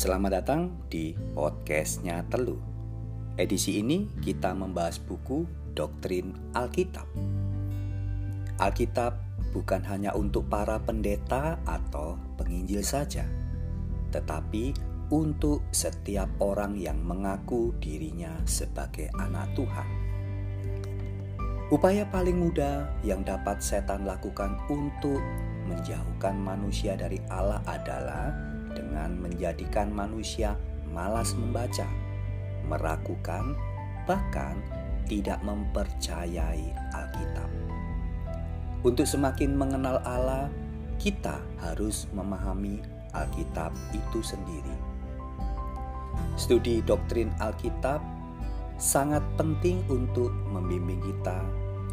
Selamat datang di podcastnya Telu. Edisi ini kita membahas buku Doktrin Alkitab. Alkitab bukan hanya untuk para pendeta atau penginjil saja, tetapi untuk setiap orang yang mengaku dirinya sebagai anak Tuhan. Upaya paling mudah yang dapat setan lakukan untuk menjauhkan manusia dari Allah adalah menjadikan manusia malas membaca, meragukan, bahkan tidak mempercayai Alkitab. Untuk semakin mengenal Allah, kita harus memahami Alkitab itu sendiri. Studi doktrin Alkitab sangat penting untuk membimbing kita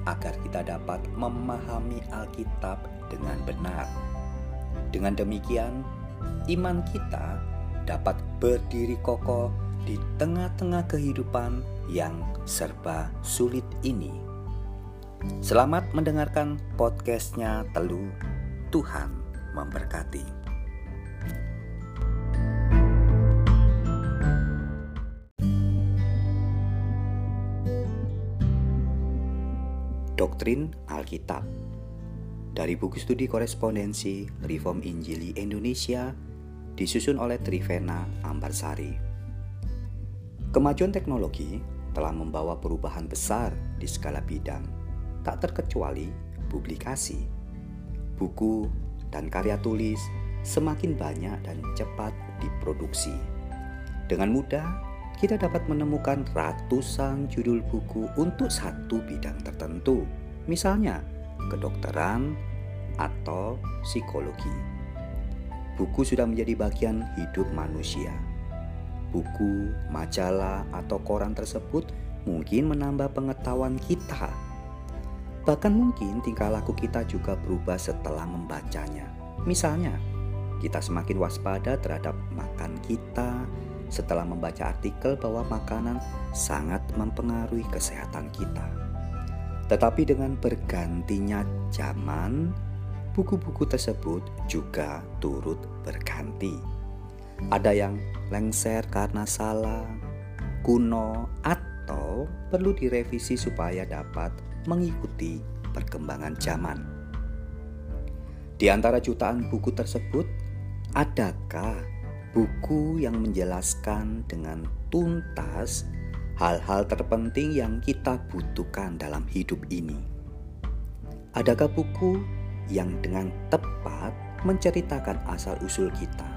agar kita dapat memahami Alkitab dengan benar. Dengan demikian, iman kita dapat berdiri kokoh di tengah-tengah kehidupan yang serba sulit ini. Selamat mendengarkan podcastnya Telu. Tuhan memberkati. Doktrin Alkitab dari buku studi korespondensi Reform Injili Indonesia disusun oleh Trivena Ambarsari. Kemajuan teknologi telah membawa perubahan besar di skala bidang, tak terkecuali publikasi. Buku dan karya tulis semakin banyak dan cepat diproduksi. Dengan mudah, kita dapat menemukan ratusan judul buku untuk satu bidang tertentu, misalnya kedokteran atau psikologi. Buku sudah menjadi bagian hidup manusia. Buku, majalah, atau koran tersebut mungkin menambah pengetahuan kita. Bahkan mungkin tingkah laku kita juga berubah setelah membacanya. Misalnya, kita semakin waspada terhadap makan kita, setelah membaca artikel bahwa makanan sangat mempengaruhi kesehatan kita. Tetapi dengan bergantinya zaman, buku-buku tersebut juga turut berganti. Ada yang lengser karena salah, kuno, atau perlu direvisi supaya dapat mengikuti perkembangan zaman. Di antara jutaan buku tersebut, adakah buku yang menjelaskan dengan tuntas hal-hal terpenting yang kita butuhkan dalam hidup ini. Adakah buku yang dengan tepat menceritakan asal-usul kita,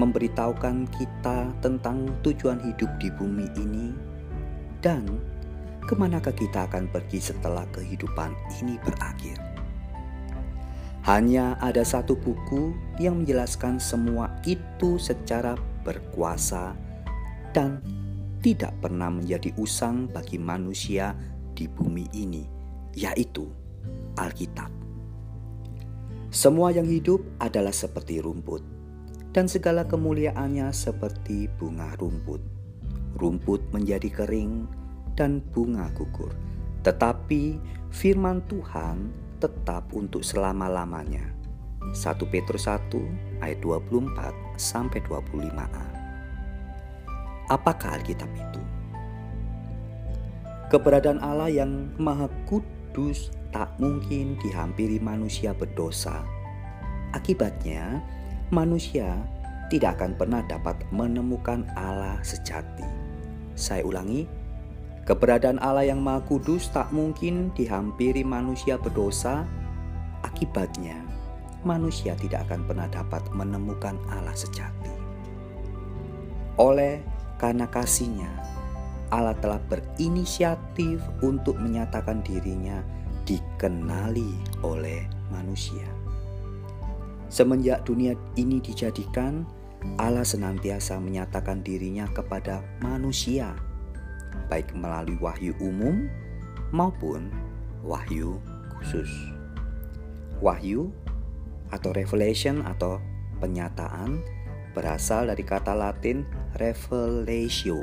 memberitahukan kita tentang tujuan hidup di bumi ini, dan ke manakah kita akan pergi setelah kehidupan ini berakhir? Hanya ada satu buku yang menjelaskan semua itu secara berkuasa dan tidak pernah menjadi usang bagi manusia di bumi ini, yaitu Alkitab. Semua yang hidup adalah seperti rumput, dan segala kemuliaannya seperti bunga rumput. Rumput menjadi kering dan bunga gugur, tetapi firman Tuhan tetap untuk selama-lamanya. 1 Petrus 1 ayat 24 sampai 25a. Apakah Alkitab itu? Keberadaan Allah yang Maha Kudus tak mungkin dihampiri manusia berdosa. Akibatnya, manusia tidak akan pernah dapat menemukan Allah sejati. Saya ulangi, Keberadaan Allah yang Maha Kudus tak mungkin dihampiri manusia berdosa. Akibatnya, manusia tidak akan pernah dapat menemukan Allah sejati. Oleh karena kasihnya, Allah telah berinisiatif untuk menyatakan dirinya dikenali oleh manusia. Semenjak dunia ini dijadikan, Allah senantiasa menyatakan dirinya kepada manusia baik melalui wahyu umum maupun wahyu khusus. Wahyu atau revelation atau penyataan berasal dari kata Latin revelatio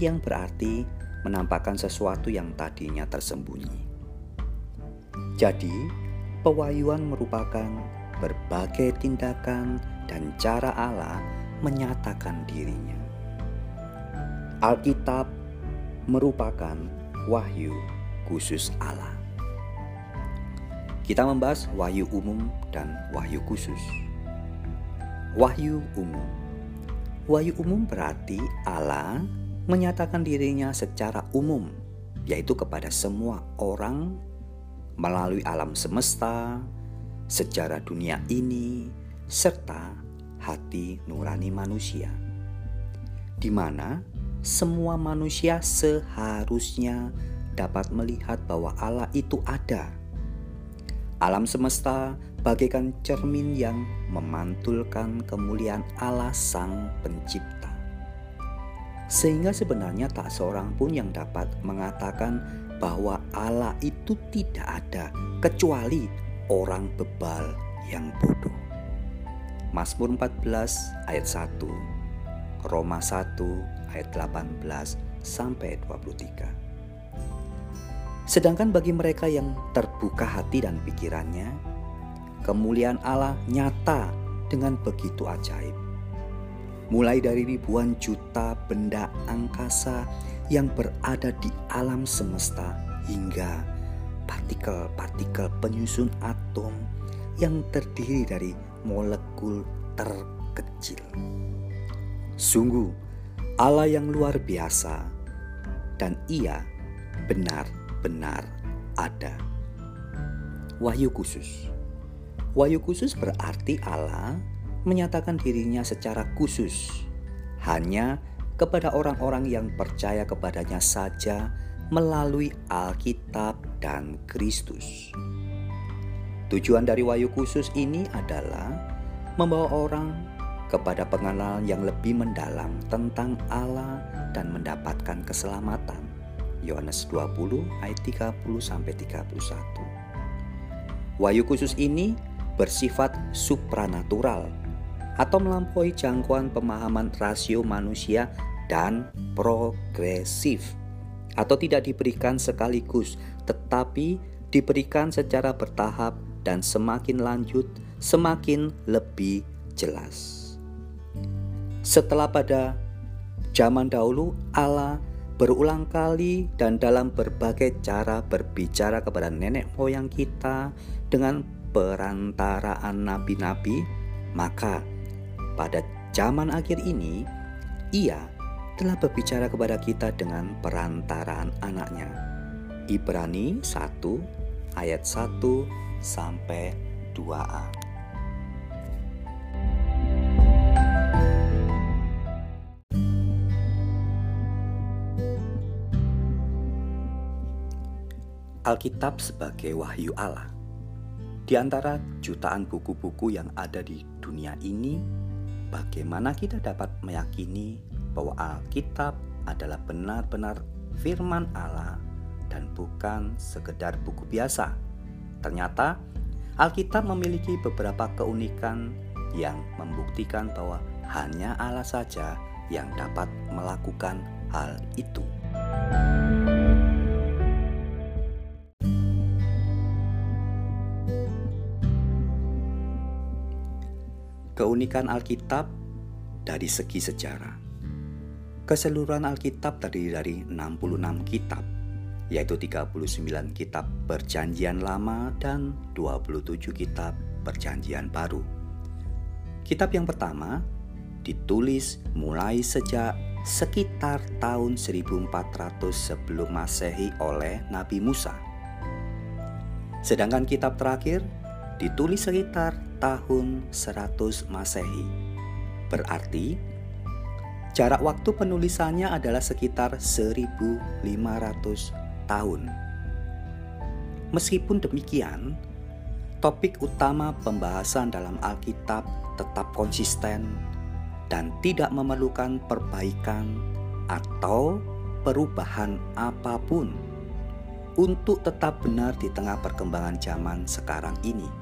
yang berarti menampakkan sesuatu yang tadinya tersembunyi. Jadi, pewahyuan merupakan berbagai tindakan dan cara Allah menyatakan dirinya. Alkitab merupakan wahyu khusus Allah. Kita membahas wahyu umum dan wahyu khusus. Wahyu umum. Wahyu umum berarti Allah menyatakan dirinya secara umum, yaitu kepada semua orang melalui alam semesta, sejarah dunia ini, serta hati nurani manusia, di mana semua manusia seharusnya dapat melihat bahwa Allah itu ada Alam semesta bagaikan cermin yang memantulkan kemuliaan Allah Sang Pencipta. Sehingga sebenarnya tak seorang pun yang dapat mengatakan bahwa Allah itu tidak ada kecuali orang bebal yang bodoh. Mazmur 14 ayat 1, Roma 1 ayat 18 sampai 23. Sedangkan bagi mereka yang terbuka hati dan pikirannya, kemuliaan Allah nyata dengan begitu ajaib. Mulai dari ribuan juta benda angkasa yang berada di alam semesta hingga partikel-partikel penyusun atom yang terdiri dari molekul terkecil. Sungguh, Allah yang luar biasa, dan Ia benar benar ada. Wahyu khusus. Wahyu khusus berarti Allah menyatakan dirinya secara khusus hanya kepada orang-orang yang percaya kepadanya saja melalui Alkitab dan Kristus. Tujuan dari wahyu khusus ini adalah membawa orang kepada pengenalan yang lebih mendalam tentang Allah dan mendapatkan keselamatan. Yohanes 20 ayat 30 sampai 31. Wahyu khusus ini bersifat supranatural atau melampaui jangkauan pemahaman rasio manusia dan progresif atau tidak diberikan sekaligus tetapi diberikan secara bertahap dan semakin lanjut semakin lebih jelas. Setelah pada zaman dahulu Allah berulang kali dan dalam berbagai cara berbicara kepada nenek moyang kita dengan perantaraan nabi-nabi, maka pada zaman akhir ini ia telah berbicara kepada kita dengan perantaraan anaknya. Ibrani 1 ayat 1 sampai 2a. Alkitab sebagai wahyu Allah. Di antara jutaan buku-buku yang ada di dunia ini, bagaimana kita dapat meyakini bahwa Alkitab adalah benar-benar firman Allah dan bukan sekedar buku biasa? Ternyata Alkitab memiliki beberapa keunikan yang membuktikan bahwa hanya Allah saja yang dapat melakukan hal itu. Keunikan Alkitab dari segi sejarah. Keseluruhan Alkitab terdiri dari 66 kitab, yaitu 39 kitab Perjanjian Lama dan 27 kitab Perjanjian Baru. Kitab yang pertama ditulis mulai sejak sekitar tahun 1400 sebelum Masehi oleh Nabi Musa. Sedangkan kitab terakhir ditulis sekitar tahun 100 Masehi. Berarti jarak waktu penulisannya adalah sekitar 1500 tahun. Meskipun demikian, topik utama pembahasan dalam Alkitab tetap konsisten dan tidak memerlukan perbaikan atau perubahan apa pun untuk tetap benar di tengah perkembangan zaman sekarang ini.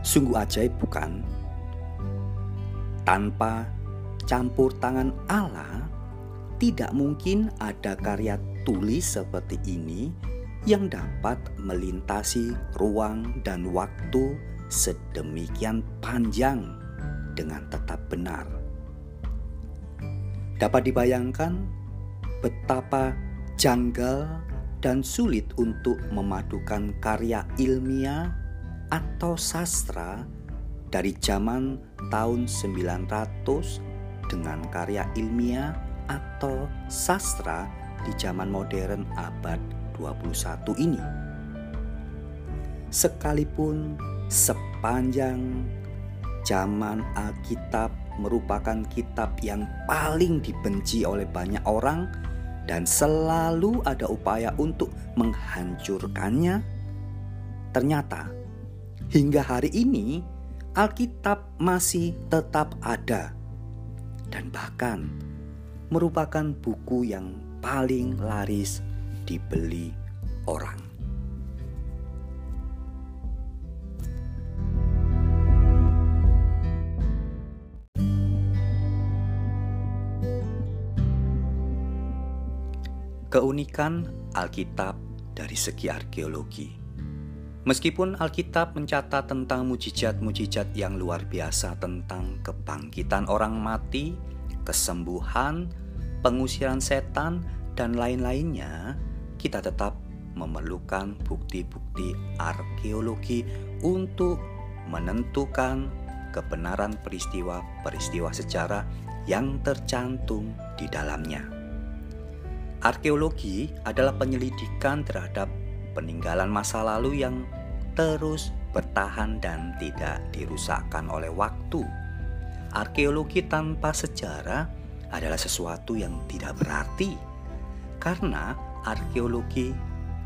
Sungguh ajaib bukan? Tanpa campur tangan Allah, tidak mungkin ada karya tulis seperti ini yang dapat melintasi ruang dan waktu sedemikian panjang dengan tetap benar Dapat dibayangkan betapa janggal dan sulit untuk memadukan karya ilmiah atau sastra dari zaman tahun 900 dengan karya ilmiah atau sastra di zaman modern abad 21 ini. Sekalipun sepanjang zaman Alkitab merupakan kitab yang paling dibenci oleh banyak orang dan selalu ada upaya untuk menghancurkannya. Ternyata hingga hari ini Alkitab masih tetap ada dan bahkan merupakan buku yang paling laris dibeli orang. Keunikan Alkitab dari segi arkeologi. Meskipun Alkitab mencatat tentang mujizat-mujizat yang luar biasa tentang kebangkitan orang mati, kesembuhan, pengusiran setan, dan lain-lainnya, kita tetap memerlukan bukti-bukti arkeologi untuk menentukan kebenaran peristiwa-peristiwa sejarah yang tercantum di dalamnya. Arkeologi adalah penyelidikan terhadap peninggalan masa lalu yang terus bertahan dan tidak dirusakkan oleh waktu. Arkeologi tanpa sejarah adalah sesuatu yang tidak berarti, karena arkeologi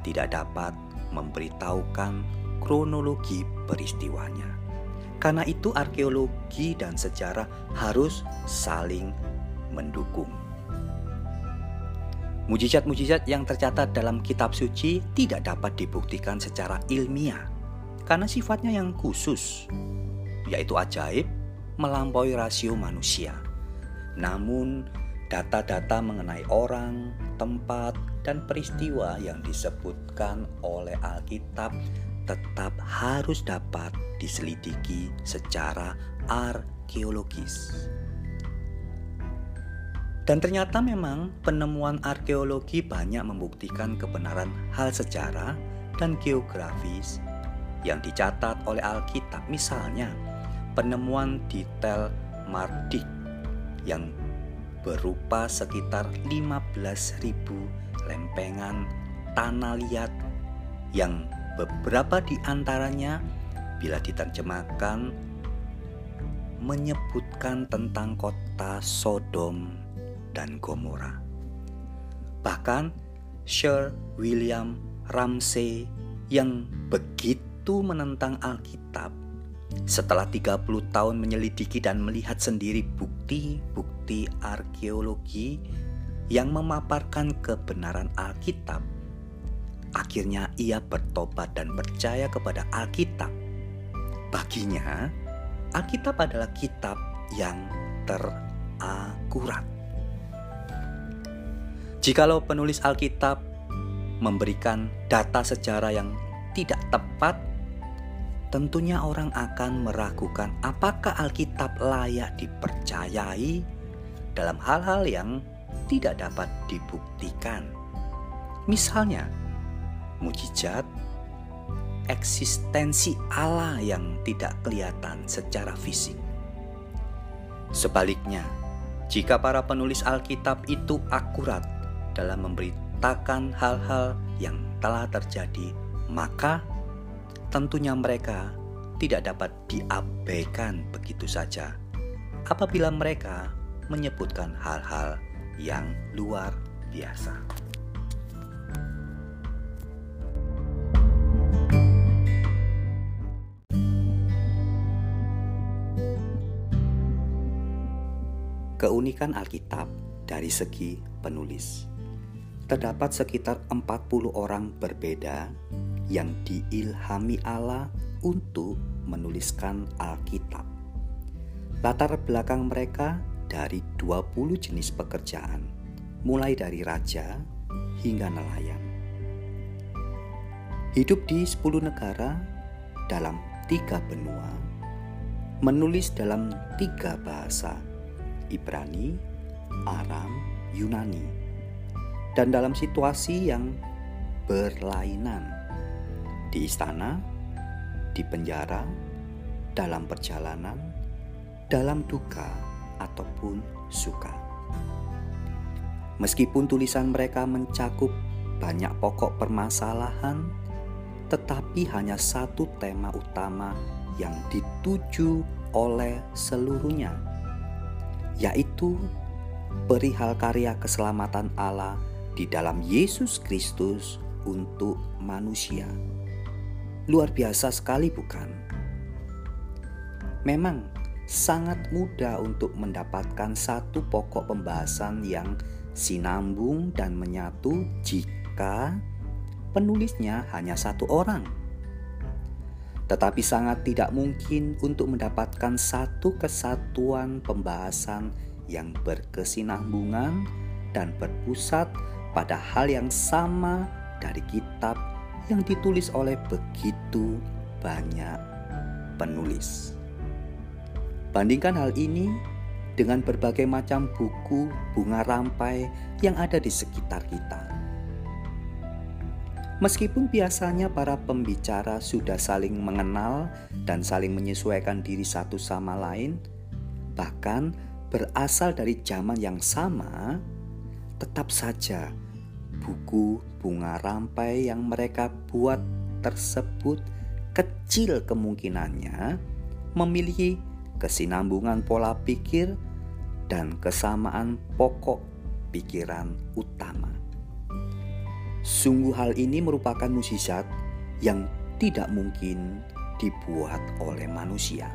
tidak dapat memberitahukan kronologi peristiwanya. Karena itu, arkeologi dan sejarah harus saling mendukung. Mujizat-mujizat yang tercatat dalam kitab suci tidak dapat dibuktikan secara ilmiah karena sifatnya yang khusus, yaitu ajaib melampaui rasio manusia. Namun, data-data mengenai orang, tempat, dan peristiwa yang disebutkan oleh Alkitab tetap harus dapat diselidiki secara arkeologis. Dan ternyata memang penemuan arkeologi banyak membuktikan kebenaran hal sejarah dan geografis yang dicatat oleh Alkitab. Misalnya, penemuan detail Mardik yang berupa sekitar 15.000 lempengan tanah liat yang beberapa di antaranya bila diterjemahkan menyebutkan tentang kota Sodom dan Gomora. Bahkan Sir William Ramsay yang begitu menentang Alkitab setelah 30 tahun menyelidiki dan melihat sendiri bukti-bukti arkeologi yang memaparkan kebenaran Alkitab, akhirnya ia bertobat dan percaya kepada Alkitab. Baginya, Alkitab adalah kitab yang terakurat. Jikalau penulis Alkitab memberikan data sejarah yang tidak tepat, tentunya orang akan meragukan apakah Alkitab layak dipercayai dalam hal-hal yang tidak dapat dibuktikan. Misalnya, mujizat eksistensi Allah yang tidak kelihatan secara fisik. Sebaliknya, jika para penulis Alkitab itu akurat dalam memberitakan hal-hal yang telah terjadi, maka tentunya mereka tidak dapat diabaikan begitu saja apabila mereka menyebutkan hal-hal yang luar biasa. Keunikan Alkitab dari segi penulis terdapat sekitar 40 orang berbeda yang diilhami Allah untuk menuliskan Alkitab. Latar belakang mereka dari 20 jenis pekerjaan, mulai dari raja hingga nelayan. Hidup di 10 negara dalam tiga benua, menulis dalam tiga bahasa, Ibrani, Aram, Yunani, dan dalam situasi yang berlainan di istana, di penjara, dalam perjalanan, dalam duka, ataupun suka. Meskipun tulisan mereka mencakup banyak pokok permasalahan, tetapi hanya satu tema utama yang dituju oleh seluruhnya, yaitu perihal karya keselamatan Allah di dalam Yesus Kristus untuk manusia. Luar biasa sekali, bukan? Memang sangat mudah untuk mendapatkan satu pokok pembahasan yang sinambung dan menyatu jika penulisnya hanya satu orang. Tetapi sangat tidak mungkin untuk mendapatkan satu kesatuan pembahasan yang berkesinambungan dan berpusat pada hal yang sama dari kitab yang ditulis oleh begitu banyak penulis. Bandingkan hal ini dengan berbagai macam buku bunga rampai yang ada di sekitar kita. Meskipun biasanya para pembicara sudah saling mengenal dan saling menyesuaikan diri satu sama lain, bahkan berasal dari zaman yang sama, tetap saja buku bunga rampai yang mereka buat tersebut kecil kemungkinannya memiliki kesinambungan pola pikir, dan kesamaan pokok pikiran utama. Sungguh hal ini merupakan musisat yang tidak mungkin dibuat oleh manusia.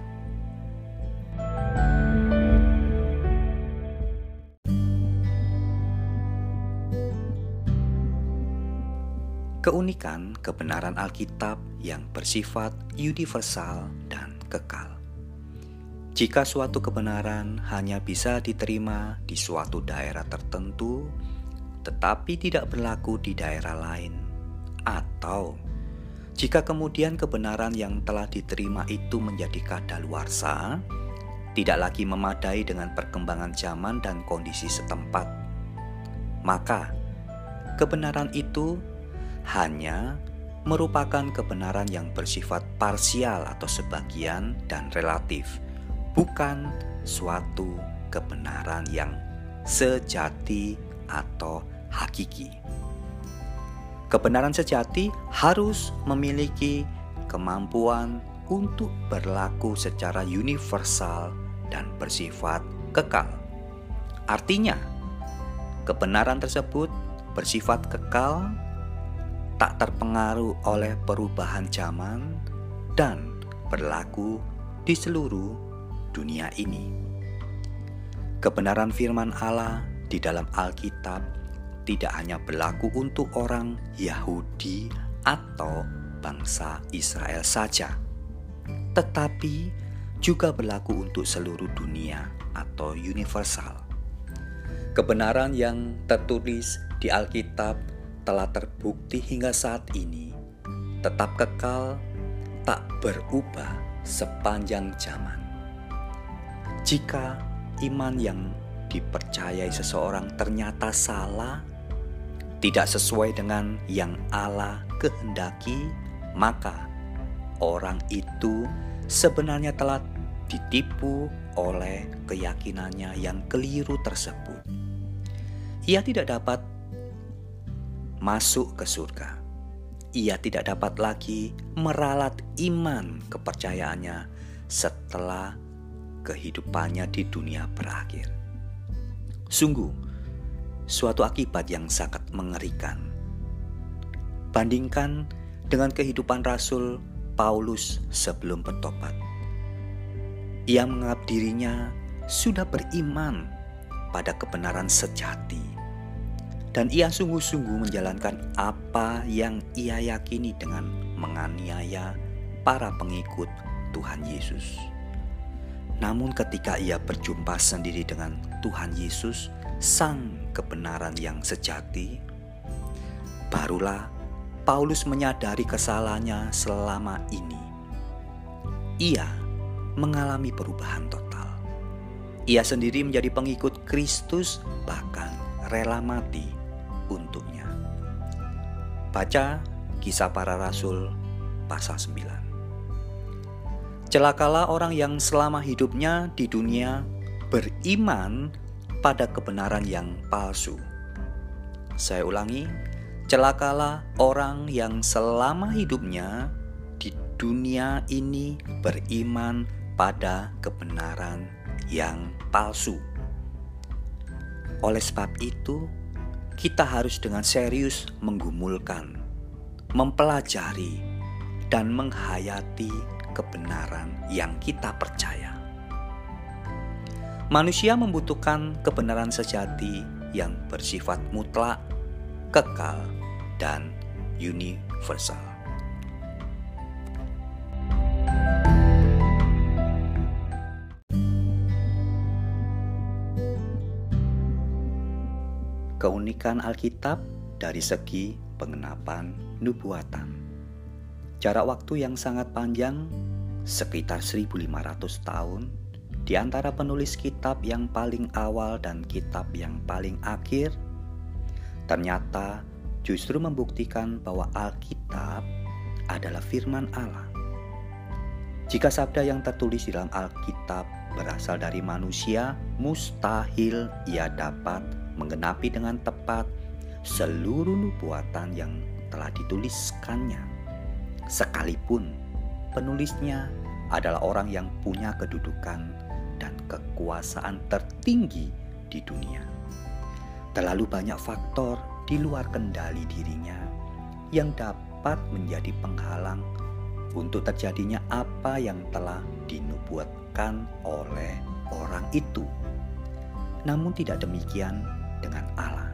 Keunikan kebenaran Alkitab yang bersifat universal dan kekal. Jika suatu kebenaran hanya bisa diterima di suatu daerah tertentu, tetapi tidak berlaku di daerah lain, atau jika kemudian kebenaran yang telah diterima itu menjadi kadaluarsa, tidak lagi memadai dengan perkembangan zaman dan kondisi setempat, maka kebenaran itu hanya merupakan kebenaran yang bersifat parsial atau sebagian dan relatif bukan suatu kebenaran yang sejati atau hakiki. Kebenaran sejati harus memiliki kemampuan untuk berlaku secara universal dan bersifat kekal. Artinya, kebenaran tersebut bersifat kekal, tak terpengaruh oleh perubahan zaman, dan berlaku di seluruh dunia ini. Kebenaran firman Allah di dalam Alkitab tidak hanya berlaku untuk orang Yahudi atau bangsa Israel saja, tetapi juga berlaku untuk seluruh dunia atau universal. Kebenaran yang tertulis di Alkitab telah terbukti hingga saat ini, tetap kekal, tak berubah sepanjang zaman. Jika iman yang dipercayai seseorang ternyata salah, tidak sesuai dengan yang Allah kehendaki, maka orang itu sebenarnya telah ditipu oleh keyakinannya yang keliru tersebut. Ia tidak dapat masuk ke surga. Ia tidak dapat lagi meralat iman kepercayaannya setelah kehidupannya di dunia berakhir. Sungguh, suatu akibat yang sangat mengerikan. Bandingkan dengan kehidupan Rasul Paulus sebelum bertobat. Ia menganggap dirinya sudah beriman pada kebenaran sejati. Dan ia sungguh-sungguh menjalankan apa yang ia yakini dengan menganiaya para pengikut Tuhan Yesus. Namun, ketika ia berjumpa sendiri dengan Tuhan Yesus, Sang kebenaran yang sejati, barulah Paulus menyadari kesalahannya selama ini. Ia mengalami perubahan total. Ia sendiri menjadi pengikut Kristus, bahkan rela mati untuknya. Baca Kisah Para Rasul pasal 9. Celakalah orang yang selama hidupnya di dunia beriman pada kebenaran yang palsu. Saya ulangi, celakalah orang yang selama hidupnya di dunia ini beriman pada kebenaran yang palsu. Oleh sebab itu, kita harus dengan serius menggumulkan, mempelajari, dan menghayati kebenaran yang kita percaya. Manusia membutuhkan kebenaran sejati yang bersifat mutlak, kekal, dan universal. Keunikan Alkitab dari segi pengenapan nubuatan. Jarak waktu yang sangat panjang, sekitar 1500 tahun, di antara penulis kitab yang paling awal dan kitab yang paling akhir, ternyata justru membuktikan bahwa Alkitab adalah firman Allah. Jika sabda yang tertulis di dalam Alkitab berasal dari manusia, mustahil ia dapat menggenapi dengan tepat seluruh nubuatan yang telah dituliskannya. Sekalipun penulisnya adalah orang yang punya kedudukan dan kekuasaan tertinggi di dunia. Terlalu banyak faktor di luar kendali dirinya yang dapat menjadi penghalang untuk terjadinya apa yang telah dinubuatkan oleh orang itu. Namun tidak demikian dengan Allah.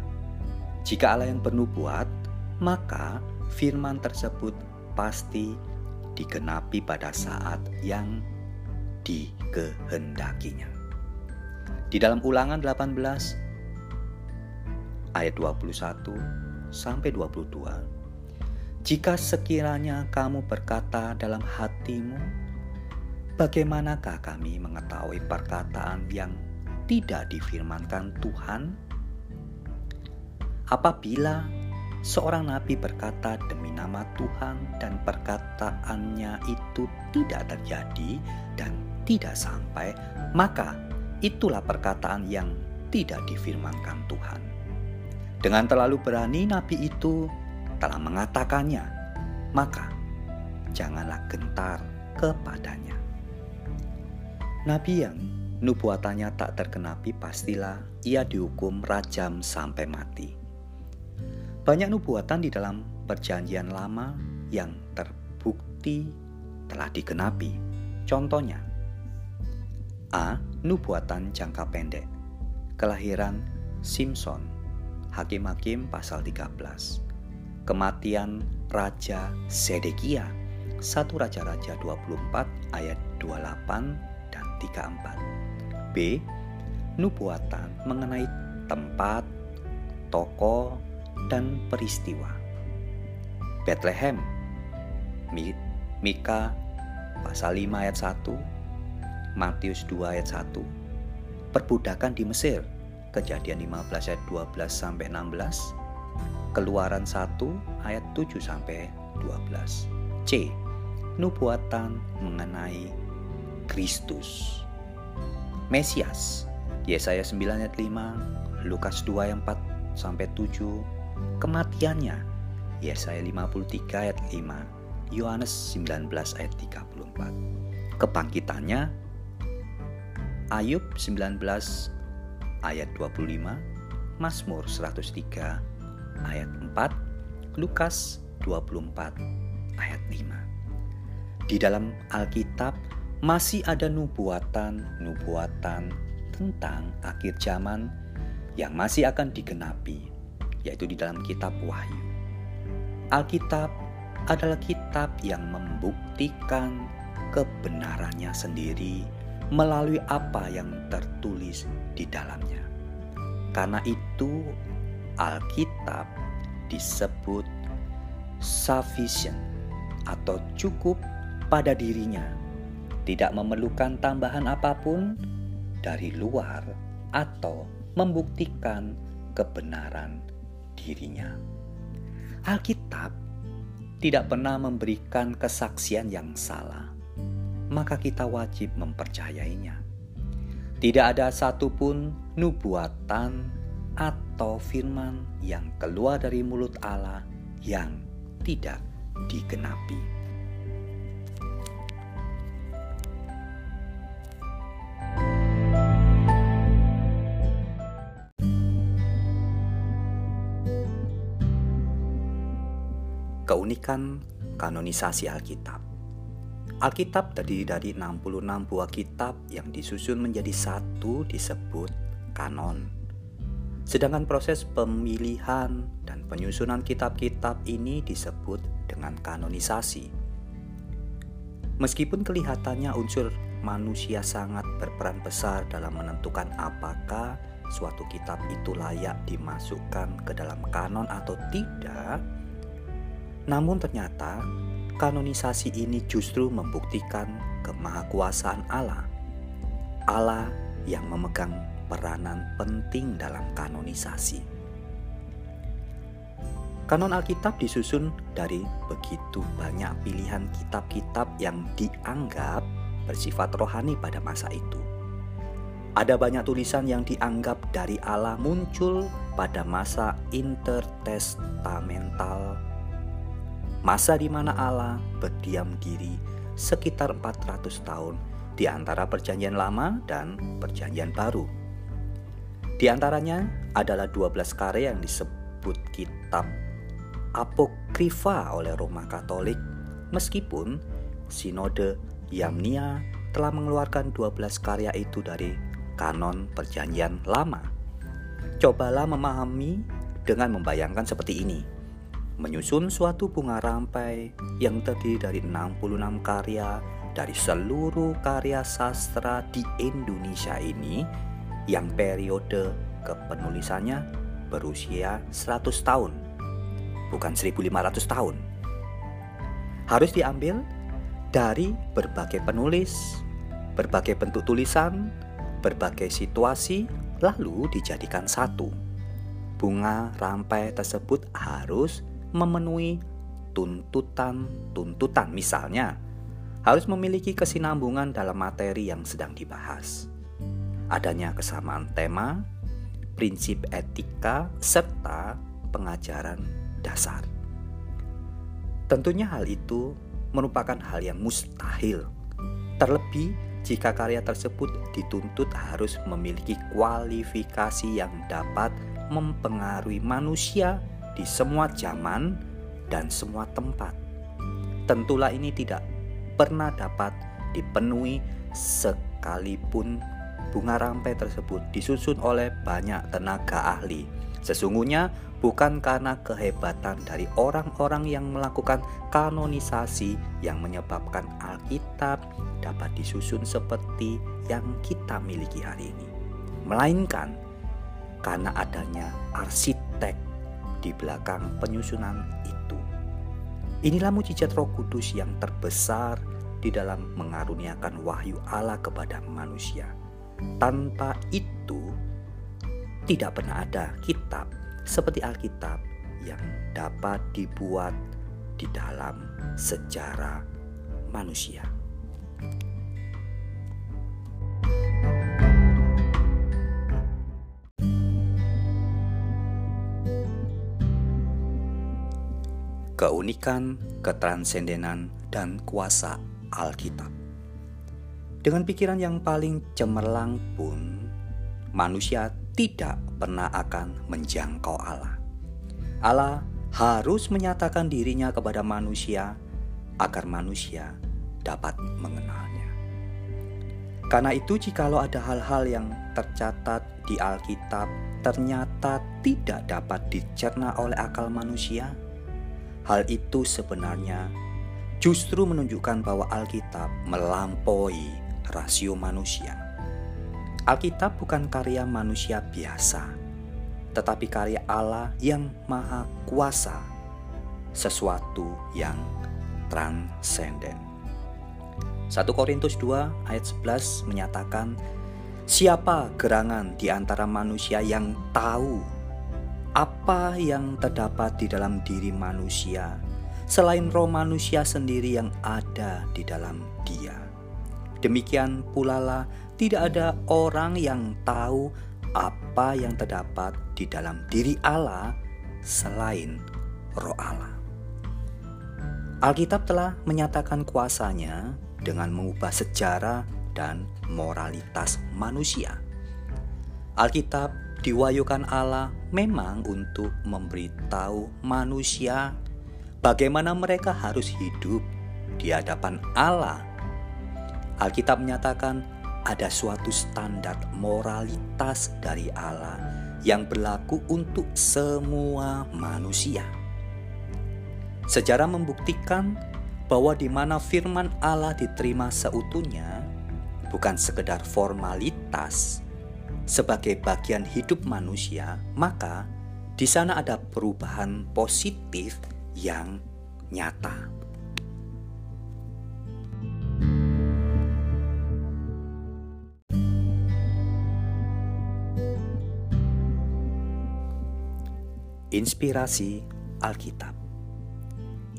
Jika Allah yang bernubuat, maka firman tersebut pasti digenapi pada saat yang dikehendakinya. Di dalam Ulangan 18 ayat 21 sampai 22. Jika sekiranya kamu berkata dalam hatimu, bagaimanakah kami mengetahui perkataan yang tidak difirmankan Tuhan? Apabila seorang nabi berkata demi nama Tuhan dan perkataannya itu tidak terjadi dan tidak sampai, maka itulah perkataan yang tidak difirmankan Tuhan. Dengan terlalu berani nabi itu telah mengatakannya, maka janganlah gentar kepadanya. Nabi yang nubuatannya tak terkenapi pastilah ia dihukum rajam sampai mati. Banyak nubuatan di dalam perjanjian lama yang terbukti telah digenapi. Contohnya, A. Nubuatan jangka pendek Kelahiran Simpson Hakim-Hakim pasal 13 Kematian Raja Sedekia 1 Raja-Raja 24 ayat 28 dan 34 B. Nubuatan mengenai tempat, toko, dan peristiwa. Bethlehem, Mika pasal 5 ayat 1, Matius 2 ayat 1, perbudakan di Mesir, kejadian 15 ayat 12 sampai 16, Keluaran 1 ayat 7 sampai 12. C. Nubuatan mengenai Kristus. Mesias. Yesaya 9 ayat 5, Lukas 2 ayat 4 sampai 7, kematiannya. Yesaya 53 ayat 5, Yohanes 19 ayat 34. Kebangkitannya Ayub 19 ayat 25, Mazmur 103 ayat 4, Lukas 24 ayat 5. Di dalam Alkitab masih ada nubuatan-nubuatan tentang akhir zaman yang masih akan digenapi yaitu di dalam kitab Wahyu. Alkitab adalah kitab yang membuktikan kebenarannya sendiri melalui apa yang tertulis di dalamnya. Karena itu, Alkitab disebut sufficient atau cukup pada dirinya, tidak memerlukan tambahan apa pun, dari luar atau membuktikan kebenaran dirinya. Alkitab tidak pernah memberikan kesaksian yang salah, maka kita wajib mempercayainya. Tidak ada satupun nubuatan atau firman yang keluar dari mulut Allah yang tidak digenapi. Keunikan kanonisasi Alkitab Alkitab terdiri dari 66 buah kitab yang disusun menjadi satu disebut kanon. Sedangkan proses pemilihan dan penyusunan kitab-kitab ini disebut dengan kanonisasi. Meskipun kelihatannya unsur manusia sangat berperan besar dalam menentukan apakah suatu kitab itu layak dimasukkan ke dalam kanon atau tidak, namun ternyata kanonisasi ini justru membuktikan kemahakuasaan Allah. Allah yang memegang peranan penting dalam kanonisasi. Kanon Alkitab disusun dari begitu banyak pilihan kitab-kitab yang dianggap bersifat rohani pada masa itu. Ada banyak tulisan yang dianggap dari Allah muncul pada masa intertestamental masa di mana Allah berdiam diri sekitar 400 tahun di antara perjanjian lama dan perjanjian baru. Di antaranya adalah 12 karya yang disebut kitab apokrifa oleh Roma Katolik meskipun Sinode Yamnia telah mengeluarkan 12 karya itu dari kanon perjanjian lama. Cobalah memahami dengan membayangkan seperti ini menyusun suatu bunga rampai yang terdiri dari 66 karya dari seluruh karya sastra di Indonesia ini yang periode kepenulisannya berusia 100 tahun, bukan 1500 tahun. Harus diambil dari berbagai penulis, berbagai bentuk tulisan, berbagai situasi, lalu dijadikan satu. Bunga rampai tersebut harus memenuhi tuntutan-tuntutan misalnya harus memiliki kesinambungan dalam materi yang sedang dibahas. Adanya kesamaan tema, prinsip etika, serta pengajaran dasar. Tentunya hal itu merupakan hal yang mustahil. Terlebih jika karya tersebut dituntut harus memiliki kualifikasi yang dapat mempengaruhi manusia di semua zaman dan semua tempat. Tentulah ini tidak pernah dapat dipenuhi sekalipun bunga rampai tersebut disusun oleh banyak tenaga ahli. Sesungguhnya bukan karena kehebatan dari orang-orang yang melakukan kanonisasi yang menyebabkan Alkitab dapat disusun seperti yang kita miliki hari ini, melainkan karena adanya arsitek di belakang penyusunan itu. Inilah mujizat Roh Kudus yang terbesar di dalam mengaruniakan wahyu Allah kepada manusia. Tanpa itu, tidak pernah ada kitab seperti Alkitab yang dapat dibuat di dalam sejarah manusia. Keunikan, ketransendenan, dan kuasa Alkitab. Dengan pikiran yang paling cemerlang pun, manusia tidak pernah akan menjangkau Allah. Allah harus menyatakan dirinya kepada manusia agar manusia dapat mengenalnya. Karena itu, jikalau ada hal-hal yang tercatat di Alkitab ternyata tidak dapat dicerna oleh akal manusia, Hal itu sebenarnya justru menunjukkan bahwa Alkitab melampaui rasio manusia. Alkitab bukan karya manusia biasa, tetapi karya Allah yang maha kuasa, sesuatu yang transenden. 1 Korintus 2 ayat 11 menyatakan Siapa gerangan di antara manusia yang tahu apa yang terdapat di dalam diri manusia selain roh manusia sendiri yang ada di dalam dia? Demikian pula lah tidak ada orang yang tahu apa yang terdapat di dalam diri Allah selain roh Allah. Alkitab telah menyatakan kuasanya dengan mengubah sejarah dan moralitas manusia. Alkitab diwayukan Allah memang untuk memberitahu manusia bagaimana mereka harus hidup di hadapan Allah. Alkitab menyatakan ada suatu standar moralitas dari Allah yang berlaku untuk semua manusia. Sejarah membuktikan bahwa di mana firman Allah diterima seutuhnya bukan sekedar formalitas sebagai bagian hidup manusia, maka di sana ada perubahan positif yang nyata. Inspirasi Alkitab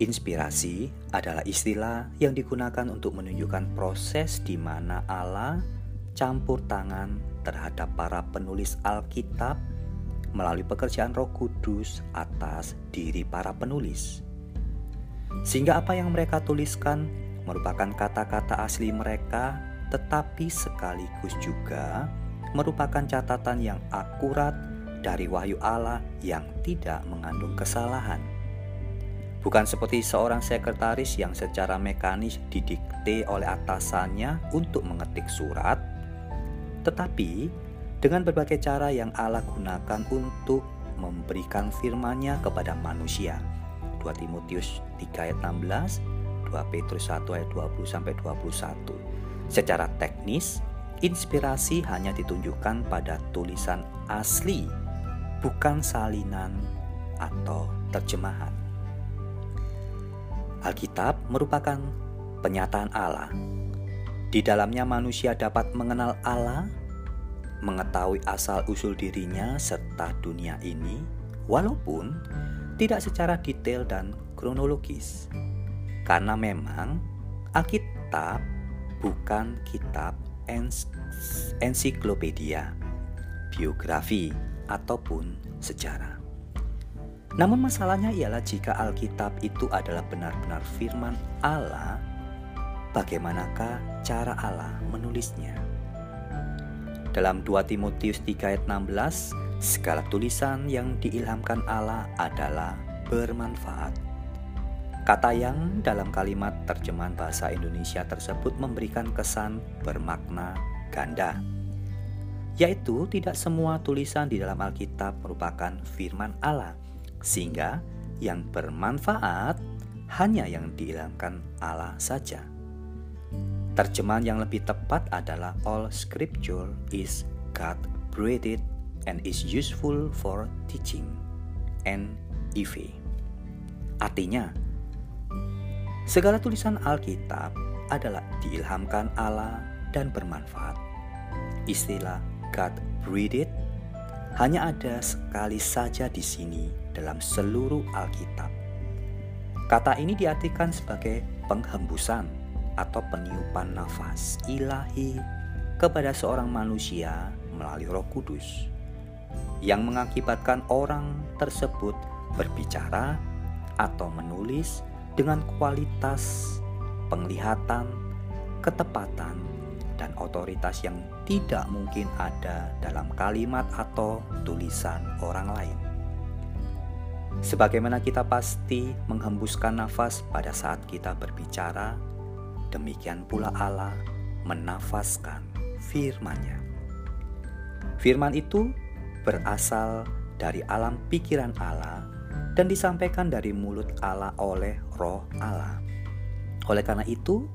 Inspirasi adalah istilah yang digunakan untuk menunjukkan proses di mana Allah campur tangan terhadap para penulis Alkitab melalui pekerjaan Roh Kudus atas diri para penulis. Sehingga apa yang mereka tuliskan merupakan kata-kata asli mereka, tetapi sekaligus juga merupakan catatan yang akurat dari wahyu Allah yang tidak mengandung kesalahan. Bukan seperti seorang sekretaris yang secara mekanis didikte oleh atasannya untuk mengetik surat, tetapi dengan berbagai cara yang Allah gunakan untuk memberikan firman-Nya kepada manusia. 2 Timotius 3 ayat 16, 2 Petrus 1 ayat 20 sampai 21. Secara teknis, inspirasi hanya ditunjukkan pada tulisan asli, bukan salinan atau terjemahan. Alkitab merupakan penyataan Allah. Di dalamnya manusia dapat mengenal Allah, mengetahui asal-usul dirinya serta dunia ini, walaupun tidak secara detail dan kronologis. Karena memang Alkitab bukan kitab ensiklopedia, biografi, ataupun sejarah. Namun masalahnya ialah jika Alkitab itu adalah benar-benar firman Allah, bagaimanakah cara Allah menulisnya? Dalam 2 Timotius 3 ayat 16, segala tulisan yang diilhamkan Allah adalah bermanfaat. Kata yang dalam kalimat terjemahan bahasa Indonesia tersebut memberikan kesan bermakna ganda, yaitu tidak semua tulisan di dalam Alkitab merupakan firman Allah sehingga yang bermanfaat hanya yang diilhamkan Allah saja. Terjemahan yang lebih tepat adalah all scripture is God breathed and is useful for teaching. NIV. Artinya, segala tulisan Alkitab adalah diilhamkan Allah dan bermanfaat. Istilah God breathed hanya ada sekali saja di sini dalam seluruh Alkitab. Kata ini diartikan sebagai penghembusan atau peniupan nafas ilahi kepada seorang manusia melalui Roh Kudus yang mengakibatkan orang tersebut berbicara atau menulis dengan kualitas penglihatan, ketepatan, dan otoritas yang tidak mungkin ada dalam kalimat atau tulisan orang lain. Sebagaimana kita pasti menghembuskan nafas pada saat kita berbicara, demikian pula Allah menafaskan firman-Nya. Firman itu berasal dari alam pikiran Allah dan disampaikan dari mulut Allah oleh roh Allah. Oleh karena itu,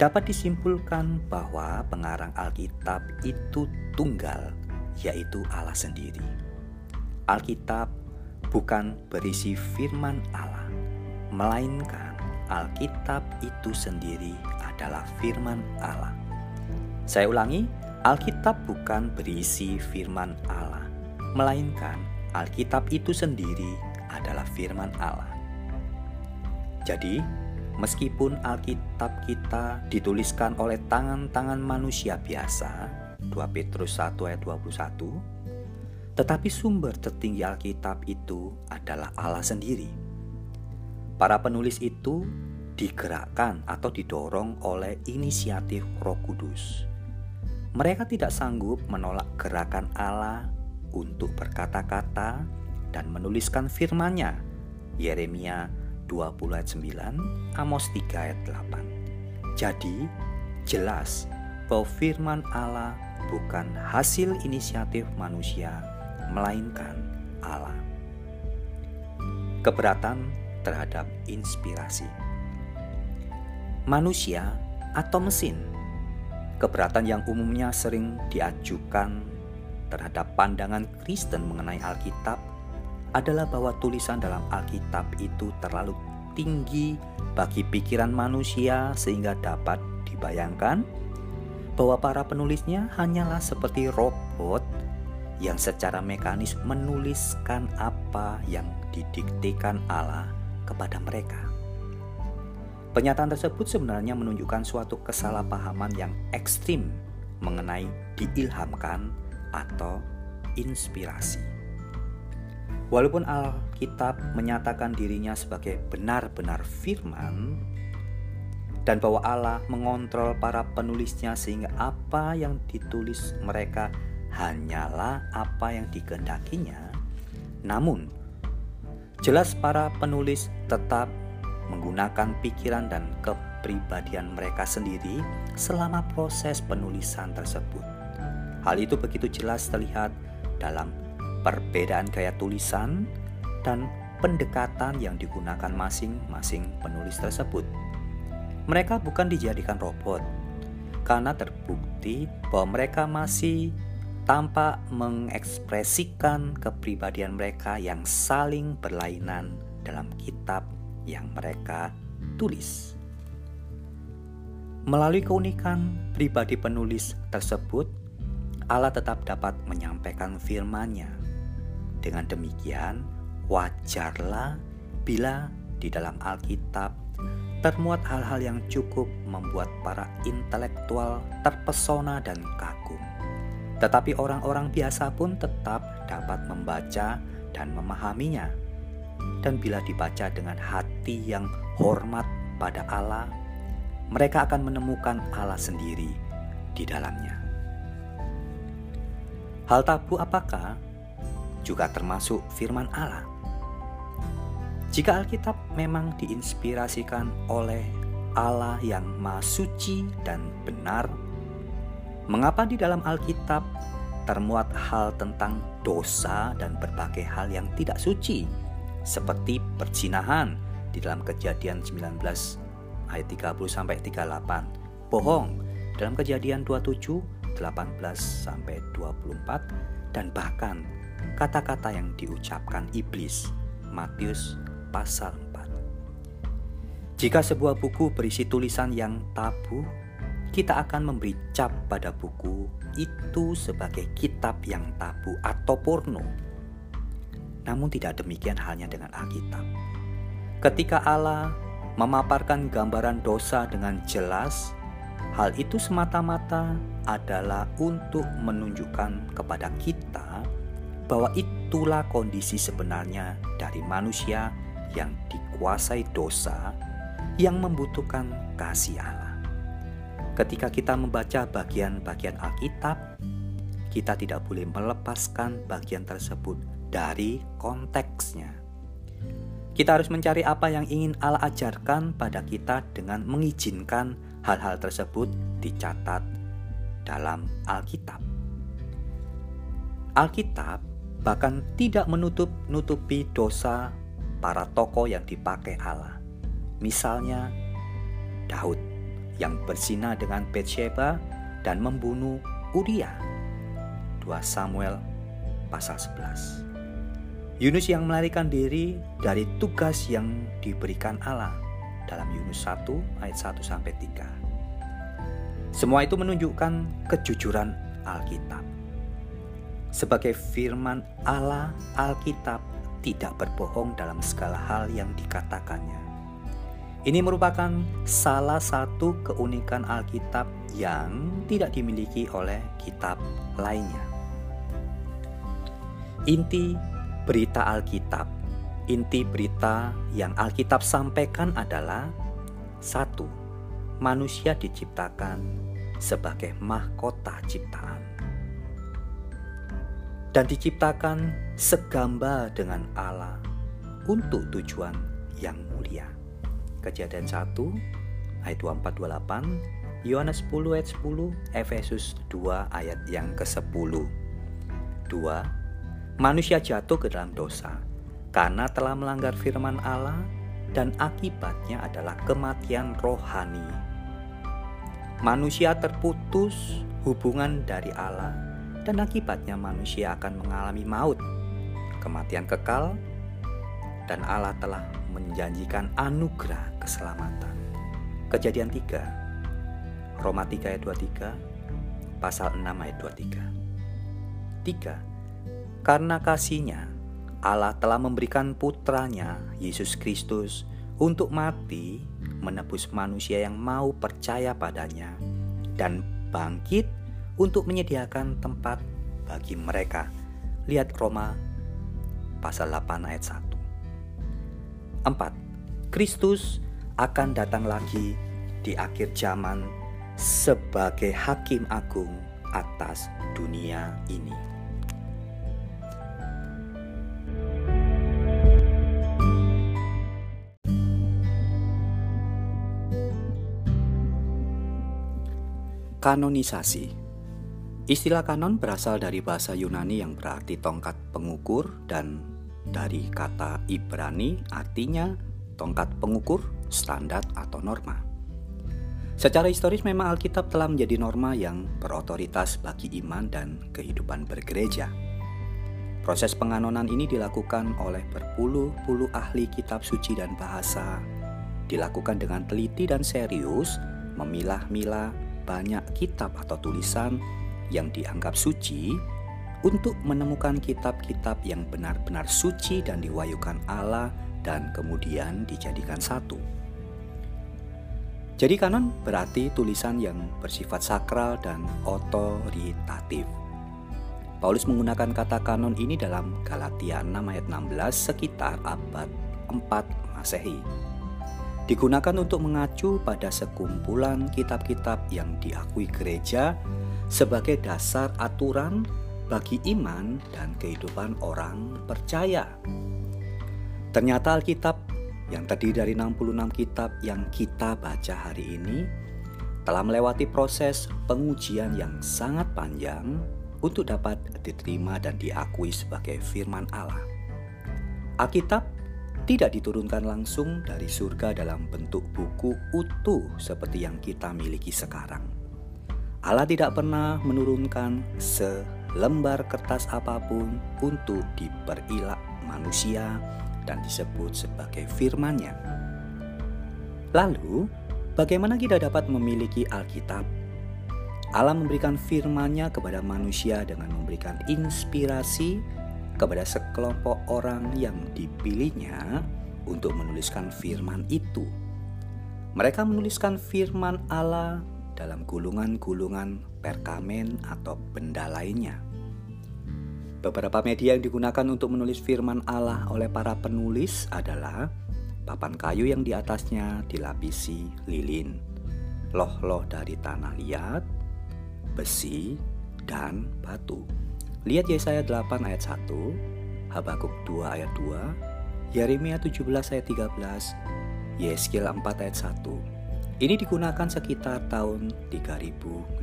dapat disimpulkan bahwa pengarang Alkitab itu tunggal, yaitu Allah sendiri. Alkitab bukan berisi firman Allah, melainkan Alkitab itu sendiri adalah firman Allah. Saya ulangi, Alkitab bukan berisi firman Allah, melainkan Alkitab itu sendiri adalah firman Allah. Jadi, meskipun Alkitab kita dituliskan oleh tangan-tangan manusia biasa, 2 Petrus 1 ayat 21, tetapi sumber tertinggi Alkitab itu adalah Allah sendiri. Para penulis itu digerakkan atau didorong oleh inisiatif Roh Kudus mereka tidak sanggup menolak gerakan Allah untuk berkata-kata dan menuliskan firman-Nya. Yeremia 20 ayat 9, Amos 3 ayat 8. Jadi, jelas bahwa firman Allah bukan hasil inisiatif manusia, melainkan Allah. Keberatan terhadap inspirasi. Manusia atau mesin Keberatan yang umumnya sering diajukan terhadap pandangan Kristen mengenai Alkitab adalah bahwa tulisan dalam Alkitab itu terlalu tinggi bagi pikiran manusia sehingga dapat dibayangkan bahwa para penulisnya hanyalah seperti robot yang secara mekanis menuliskan apa yang didiktekan Allah kepada mereka. Pernyataan tersebut sebenarnya menunjukkan suatu kesalahpahaman yang ekstrim mengenai diilhamkan atau inspirasi. Walaupun Alkitab menyatakan dirinya sebagai benar-benar firman dan bahwa Allah mengontrol para penulisnya sehingga apa yang ditulis mereka hanyalah apa yang dikehendakinya, namun jelas para penulis tetap menggunakan pikiran dan kepribadian mereka sendiri selama proses penulisan tersebut. Hal itu begitu jelas terlihat dalam perbedaan gaya tulisan dan pendekatan yang digunakan masing-masing penulis tersebut. Mereka bukan dijadikan robot, karena terbukti bahwa mereka masih tampak mengekspresikan kepribadian mereka yang saling berlainan dalam kitab yang mereka tulis. Melalui keunikan pribadi penulis tersebut, Allah tetap dapat menyampaikan firman-Nya. Dengan demikian, wajarlah bila di dalam Alkitab termuat hal-hal yang cukup membuat para intelektual terpesona dan kagum. Tetapi orang-orang biasa pun tetap dapat membaca dan memahaminya dan bila dibaca dengan hati yang hormat pada Allah, mereka akan menemukan Allah sendiri di dalamnya. Hal tabu apakah? Juga termasuk firman Allah. Jika Alkitab memang diinspirasikan oleh Allah yang Maha Suci dan benar, mengapa di dalam Alkitab termuat hal tentang dosa dan berbagai hal yang tidak suci? Seperti perzinahan di dalam Kejadian 19 ayat 30 sampai 38, bohong. Dalam Kejadian 27 18 sampai 24 dan bahkan kata-kata yang diucapkan iblis Matius pasal 4. Jika sebuah buku berisi tulisan yang tabu, kita akan memberi cap pada buku itu sebagai kitab yang tabu atau porno namun tidak demikian halnya dengan Alkitab. Ketika Allah memaparkan gambaran dosa dengan jelas, hal itu semata-mata adalah untuk menunjukkan kepada kita bahwa itulah kondisi sebenarnya dari manusia yang dikuasai dosa yang membutuhkan kasih Allah. Ketika kita membaca bagian-bagian Alkitab, kita tidak boleh melepaskan bagian tersebut dari konteksnya. Kita harus mencari apa yang ingin Allah ajarkan pada kita dengan mengizinkan hal-hal tersebut dicatat dalam Alkitab. Alkitab bahkan tidak menutup-nutupi dosa para tokoh yang dipakai Allah. Misalnya Daud yang bersina dengan Bathsheba dan membunuh Uria. 2 Samuel pasal 11. Yunus yang melarikan diri dari tugas yang diberikan Allah dalam Yunus 1 ayat 1 sampai 3. Semua itu menunjukkan kejujuran Alkitab. Sebagai firman Allah, Alkitab tidak berbohong dalam segala hal yang dikatakannya. Ini merupakan salah satu keunikan Alkitab yang tidak dimiliki oleh kitab lainnya. Inti berita Alkitab, inti berita yang Alkitab sampaikan adalah satu, manusia diciptakan sebagai mahkota ciptaan dan diciptakan segambar dengan Allah untuk tujuan yang mulia. Kejadian 1 ayat 24 28, Yohanes 10 ayat 10, Efesus 2 ayat yang ke-10. 2. Manusia jatuh ke dalam dosa karena telah melanggar firman Allah dan akibatnya adalah kematian rohani. Manusia terputus hubungan dari Allah dan akibatnya manusia akan mengalami maut, kematian kekal, dan Allah telah menjanjikan anugerah keselamatan. Kejadian 3, Roma 3 ayat 23, pasal 6 ayat 23. 3. Karena kasihnya, Allah telah memberikan putranya, Yesus Kristus, untuk mati menebus manusia yang mau percaya padanya dan bangkit untuk menyediakan tempat bagi mereka. Lihat Roma pasal 8 ayat 1. 4. Kristus akan datang lagi di akhir zaman sebagai hakim agung atas dunia ini. Kanonisasi Istilah kanon berasal dari bahasa Yunani yang berarti tongkat pengukur dan dari kata Ibrani artinya tongkat pengukur, standar atau norma. Secara historis memang Alkitab telah menjadi norma yang berotoritas bagi iman dan kehidupan bergereja. Proses penganonan ini dilakukan oleh berpuluh-puluh ahli kitab suci dan bahasa, dilakukan dengan teliti dan serius, memilah-milah banyak kitab atau tulisan yang dianggap suci untuk menemukan kitab-kitab yang benar-benar suci dan diwayukan Allah dan kemudian dijadikan satu. Jadi kanon berarti tulisan yang bersifat sakral dan otoritatif. Paulus menggunakan kata kanon ini dalam Galatia 6 ayat 16 sekitar abad 4 Masehi. Digunakan untuk mengacu pada sekumpulan kitab-kitab yang diakui gereja sebagai dasar aturan bagi iman dan kehidupan orang percaya. Ternyata Alkitab yang terdiri dari 66 kitab yang kita baca hari ini telah melewati proses pengujian yang sangat panjang untuk dapat diterima dan diakui sebagai firman Allah. Alkitab tidak diturunkan langsung dari surga dalam bentuk buku utuh seperti yang kita miliki sekarang. Allah tidak pernah menurunkan selembar kertas apa pun untuk diperilak manusia dan disebut sebagai firman-Nya. Lalu, bagaimana kita dapat memiliki Alkitab? Allah memberikan firman-Nya kepada manusia dengan memberikan inspirasi kepada sekelompok orang yang dipilihnya untuk menuliskan firman itu. Mereka menuliskan firman Allah dalam gulungan-gulungan perkamen atau benda lainnya. Beberapa media yang digunakan untuk menulis firman Allah oleh para penulis adalah papan kayu yang di atasnya dilapisi lilin, loh-loh dari tanah liat, besi, dan batu. Lihat Yesaya 8 ayat 1, Habakuk 2 ayat 2, Yeremia 17 ayat 13, Yeskiel 4 ayat 1, ini digunakan sekitar tahun 3500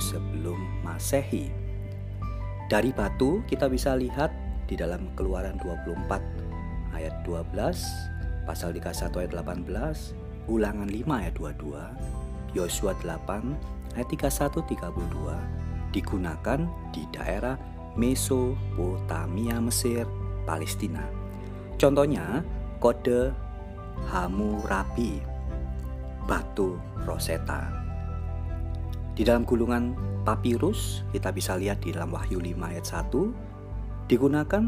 sebelum Masehi. Dari batu kita bisa lihat di dalam Keluaran 24 ayat 12, pasal 31 ayat 18, Ulangan 5 ayat 22, Yosua 8 ayat 31 32 digunakan di daerah Mesopotamia Mesir, Palestina. Contohnya kode Hammurabi batu Rosetta. Di dalam gulungan papirus kita bisa lihat di dalam Wahyu 5 ayat 1 digunakan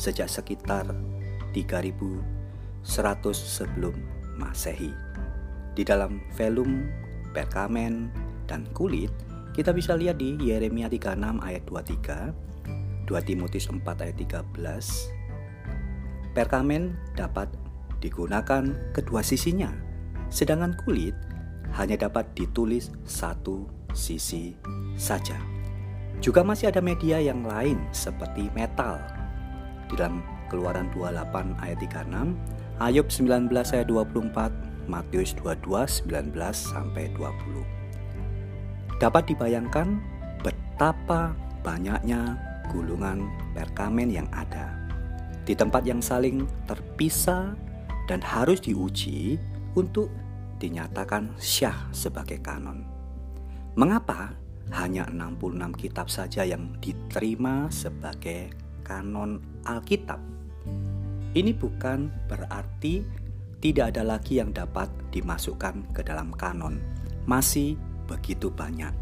sejak sekitar 3100 sebelum Masehi. Di dalam velum, perkamen, dan kulit kita bisa lihat di Yeremia 36 ayat 23, 2 Timotius 4 ayat 13. Perkamen dapat digunakan kedua sisinya, sedangkan kulit hanya dapat ditulis satu sisi saja. Juga masih ada media yang lain seperti metal. Di dalam Keluaran 28 ayat 36, Ayub 19 ayat 24, Matius 22 19 sampai 20 dapat dibayangkan betapa banyaknya gulungan perkamen yang ada di tempat yang saling terpisah dan harus diuji untuk dinyatakan syah sebagai kanon. Mengapa hanya 66 kitab saja yang diterima sebagai kanon Alkitab? Ini bukan berarti tidak ada lagi yang dapat dimasukkan ke dalam kanon. Masih begitu banyak.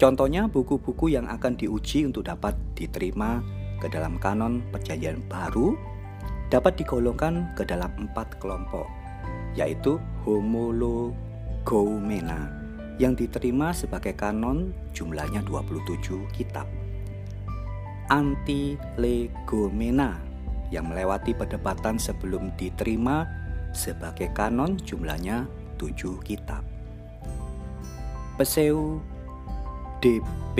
Contohnya buku-buku yang akan diuji untuk dapat diterima ke dalam kanon perjanjian baru dapat digolongkan ke dalam empat kelompok, yaitu homologomena yang diterima sebagai kanon jumlahnya 27 kitab. Antilegomena yang melewati perdebatan sebelum diterima sebagai kanon jumlahnya 7 kitab. Peseu DP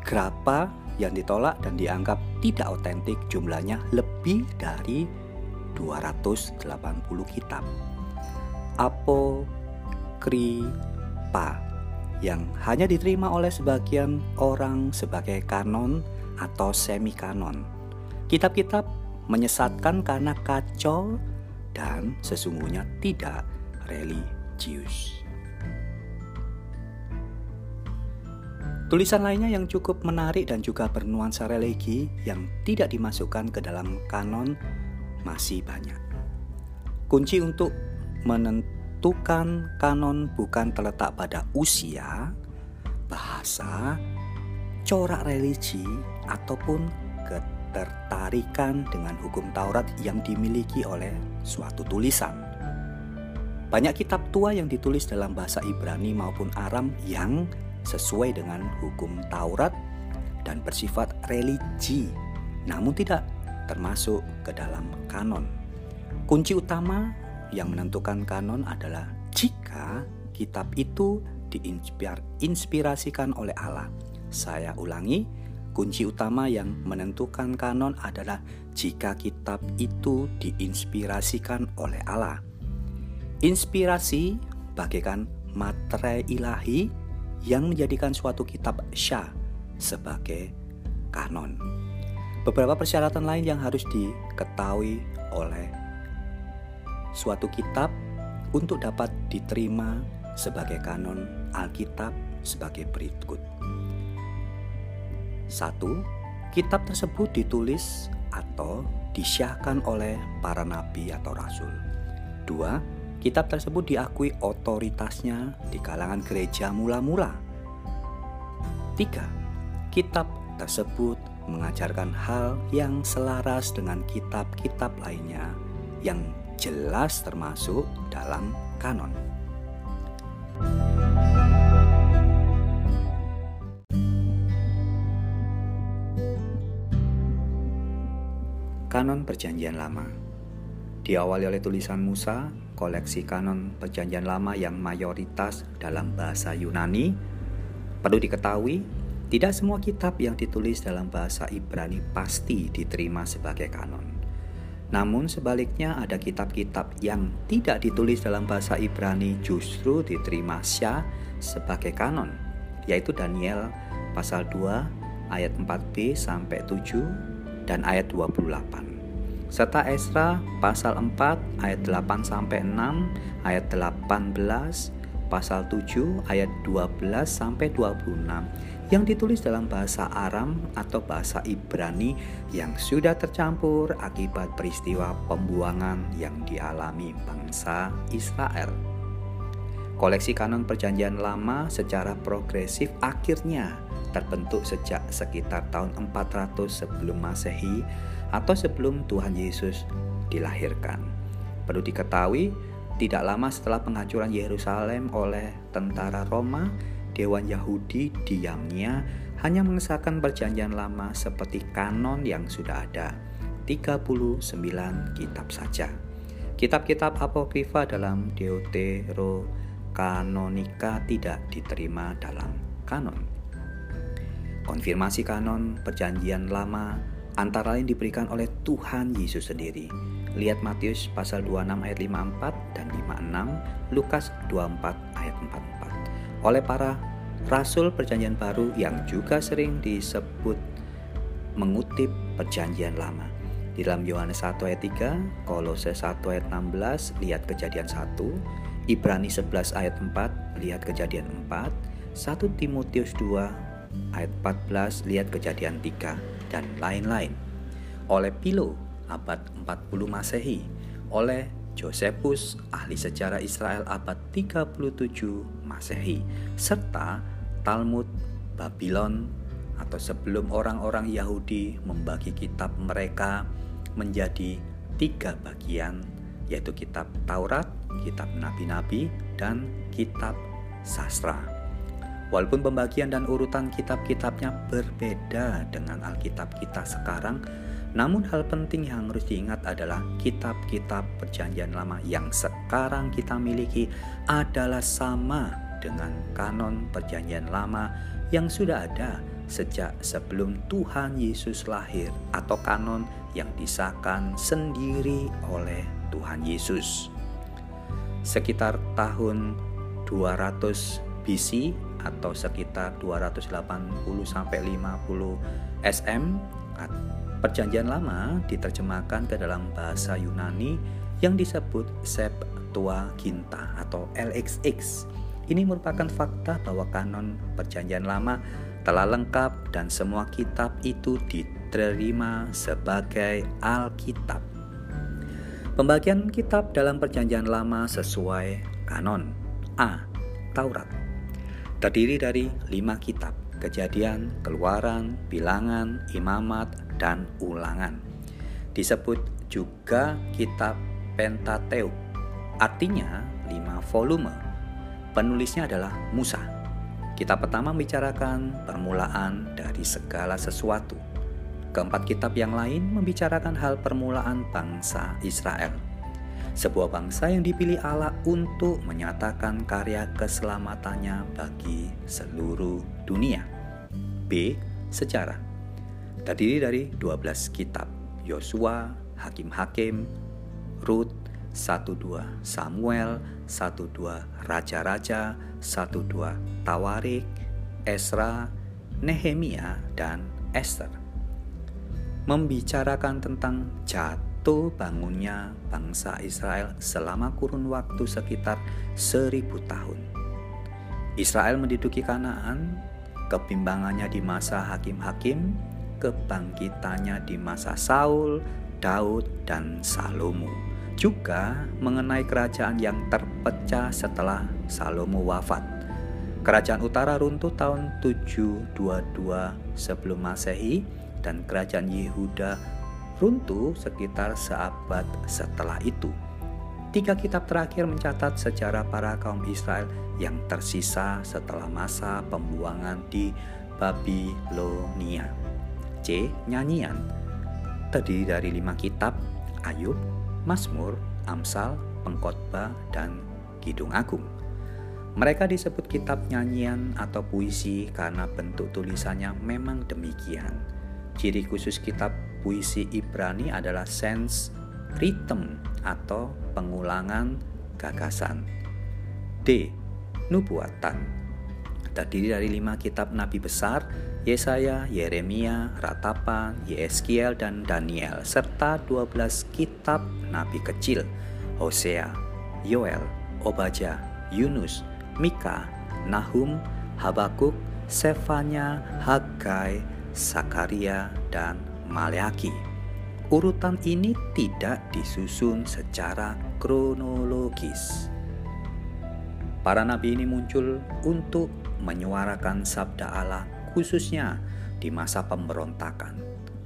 Grappa yang ditolak dan dianggap tidak otentik jumlahnya lebih dari 280 kitab. Apokripa yang hanya diterima oleh sebagian orang sebagai kanon atau semi kanon. Kitab-kitab menyesatkan karena kacau dan sesungguhnya tidak religius. Tulisan lainnya yang cukup menarik dan juga bernuansa religi yang tidak dimasukkan ke dalam kanon masih banyak. Kunci untuk menentukan kanon bukan terletak pada usia, bahasa, corak religi, ataupun ketertarikan dengan hukum Taurat yang dimiliki oleh suatu tulisan. Banyak kitab tua yang ditulis dalam bahasa Ibrani maupun Aram yang sesuai dengan hukum Taurat dan bersifat religi, namun tidak termasuk ke dalam kanon. Kunci utama yang menentukan kanon adalah jika kitab itu diinspirasikan oleh Allah. Saya ulangi, kunci utama yang menentukan kanon adalah jika kitab itu diinspirasikan oleh Allah. Inspirasi bagaikan materai ilahi yang menjadikan suatu kitab syah sebagai kanon. Beberapa persyaratan lain yang harus diketahui oleh suatu kitab untuk dapat diterima sebagai kanon Alkitab sebagai berikut. Satu, kitab tersebut ditulis atau disyahkan oleh para nabi atau rasul. Dua, Kitab tersebut diakui otoritasnya di kalangan gereja mula-mula. Tiga, kitab tersebut mengajarkan hal yang selaras dengan kitab-kitab lainnya yang jelas termasuk dalam kanon. Kanon Perjanjian Lama diawali oleh tulisan Musa koleksi kanon Perjanjian Lama yang mayoritas dalam bahasa Yunani. Perlu diketahui, tidak semua kitab yang ditulis dalam bahasa Ibrani pasti diterima sebagai kanon. Namun sebaliknya ada kitab-kitab yang tidak ditulis dalam bahasa Ibrani justru diterima Syah sebagai kanon, yaitu Daniel pasal 2 ayat 4b sampai 7 dan ayat 28 serta Esra pasal 4 ayat 8 sampai 6, ayat 18, pasal 7 ayat 12 sampai 26 yang ditulis dalam bahasa Aram atau bahasa Ibrani yang sudah tercampur akibat peristiwa pembuangan yang dialami bangsa Israel. Koleksi kanon Perjanjian Lama secara progresif akhirnya terbentuk sejak sekitar tahun 400 sebelum Masehi atau sebelum Tuhan Yesus dilahirkan. Perlu diketahui, tidak lama setelah penghancuran Yerusalem oleh tentara Roma, Dewan Yahudi diamnya hanya mengesahkan perjanjian lama seperti kanon yang sudah ada, 39 kitab saja. Kitab-kitab apokrifa dalam Deutero kanonika tidak diterima dalam kanon. Konfirmasi kanon perjanjian lama antara lain diberikan oleh Tuhan Yesus sendiri. Lihat Matius pasal 26 ayat 54 dan 56, Lukas 24 ayat 44. Oleh para rasul perjanjian baru yang juga sering disebut mengutip perjanjian lama. Di dalam Yohanes 1 ayat 3, Kolose 1 ayat 16, lihat kejadian 1, Ibrani 11 ayat 4, lihat kejadian 4, 1 Timotius 2 ayat 14, lihat kejadian 3, dan lain-lain. Oleh Pilo, abad 40 Masehi, oleh Josephus, ahli sejarah Israel abad 37 Masehi, serta Talmud Babylon atau sebelum orang-orang Yahudi membagi kitab mereka menjadi tiga bagian yaitu kitab Taurat, kitab nabi-nabi, dan kitab sastra. Walaupun pembagian dan urutan kitab-kitabnya berbeda dengan Alkitab kita sekarang, namun hal penting yang harus diingat adalah kitab-kitab Perjanjian Lama yang sekarang kita miliki adalah sama dengan kanon Perjanjian Lama yang sudah ada sejak sebelum Tuhan Yesus lahir atau kanon yang disahkan sendiri oleh Tuhan Yesus. Sekitar tahun 200 BC atau sekitar 280 sampai 50 SM, Perjanjian Lama diterjemahkan ke dalam bahasa Yunani yang disebut Septuaginta atau LXX. Ini merupakan fakta bahwa kanon Perjanjian Lama telah lengkap dan semua kitab itu diterima sebagai Alkitab. Pembagian kitab dalam Perjanjian Lama sesuai kanon. A. Taurat terdiri dari lima kitab: Kejadian, Keluaran, Bilangan, Imamat, dan Ulangan. Disebut juga kitab Pentateuk, artinya lima volume. Penulisnya adalah Musa. Kitab pertama membicarakan permulaan dari segala sesuatu Keempat kitab yang lain membicarakan hal permulaan bangsa Israel. Sebuah bangsa yang dipilih Allah untuk menyatakan karya keselamatannya bagi seluruh dunia. B. Sejarah Terdiri dari 12 kitab Yosua, Hakim-Hakim, Rut, 1-2 Samuel, 1-2 Raja-Raja, 1-2 Tawarik, Esra, Nehemia, dan Esther membicarakan tentang jatuh bangunnya bangsa Israel selama kurun waktu sekitar seribu tahun. Israel menduduki Kanaan, kebimbangannya di masa hakim-hakim, kebangkitannya di masa Saul, Daud, dan Salomo. Juga mengenai kerajaan yang terpecah setelah Salomo wafat. Kerajaan utara runtuh tahun 722 sebelum Masehi dan kerajaan Yehuda runtuh sekitar seabad setelah itu. Tiga kitab terakhir mencatat sejarah para kaum Israel yang tersisa setelah masa pembuangan di Babilonia. C. Nyanyian terdiri dari lima kitab Ayub, Mazmur, Amsal, Pengkhotbah, dan Kidung Agung. Mereka disebut kitab nyanyian atau puisi karena bentuk tulisannya memang demikian. Ciri khusus kitab puisi Ibrani adalah sense rhythm atau pengulangan gagasan. D. Nubuatan terdiri dari lima kitab nabi besar, Yesaya, Yeremia, Ratapan, Yeskiel, dan Daniel, serta 12 kitab nabi kecil, Hosea, Yoel, Obaja, Yunus, Mika, Nahum, Habakuk, Sefanya, Hagai, Sakaria, dan Maleaki. Urutan ini tidak disusun secara kronologis. Para nabi ini muncul untuk menyuarakan sabda Allah khususnya di masa pemberontakan,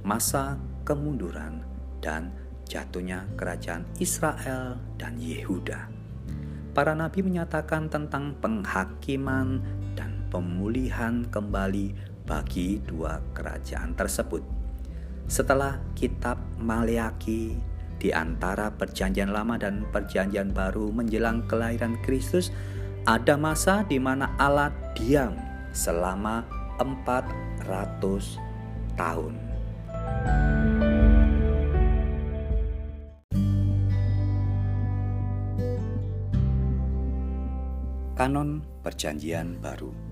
masa kemunduran, dan jatuhnya kerajaan Israel dan Yehuda. Para nabi menyatakan tentang penghakiman dan pemulihan kembali bagi dua kerajaan tersebut. Setelah kitab Maleaki di antara perjanjian lama dan perjanjian baru menjelang kelahiran Kristus ada masa di mana Allah diam selama 400 tahun. Kanon Perjanjian Baru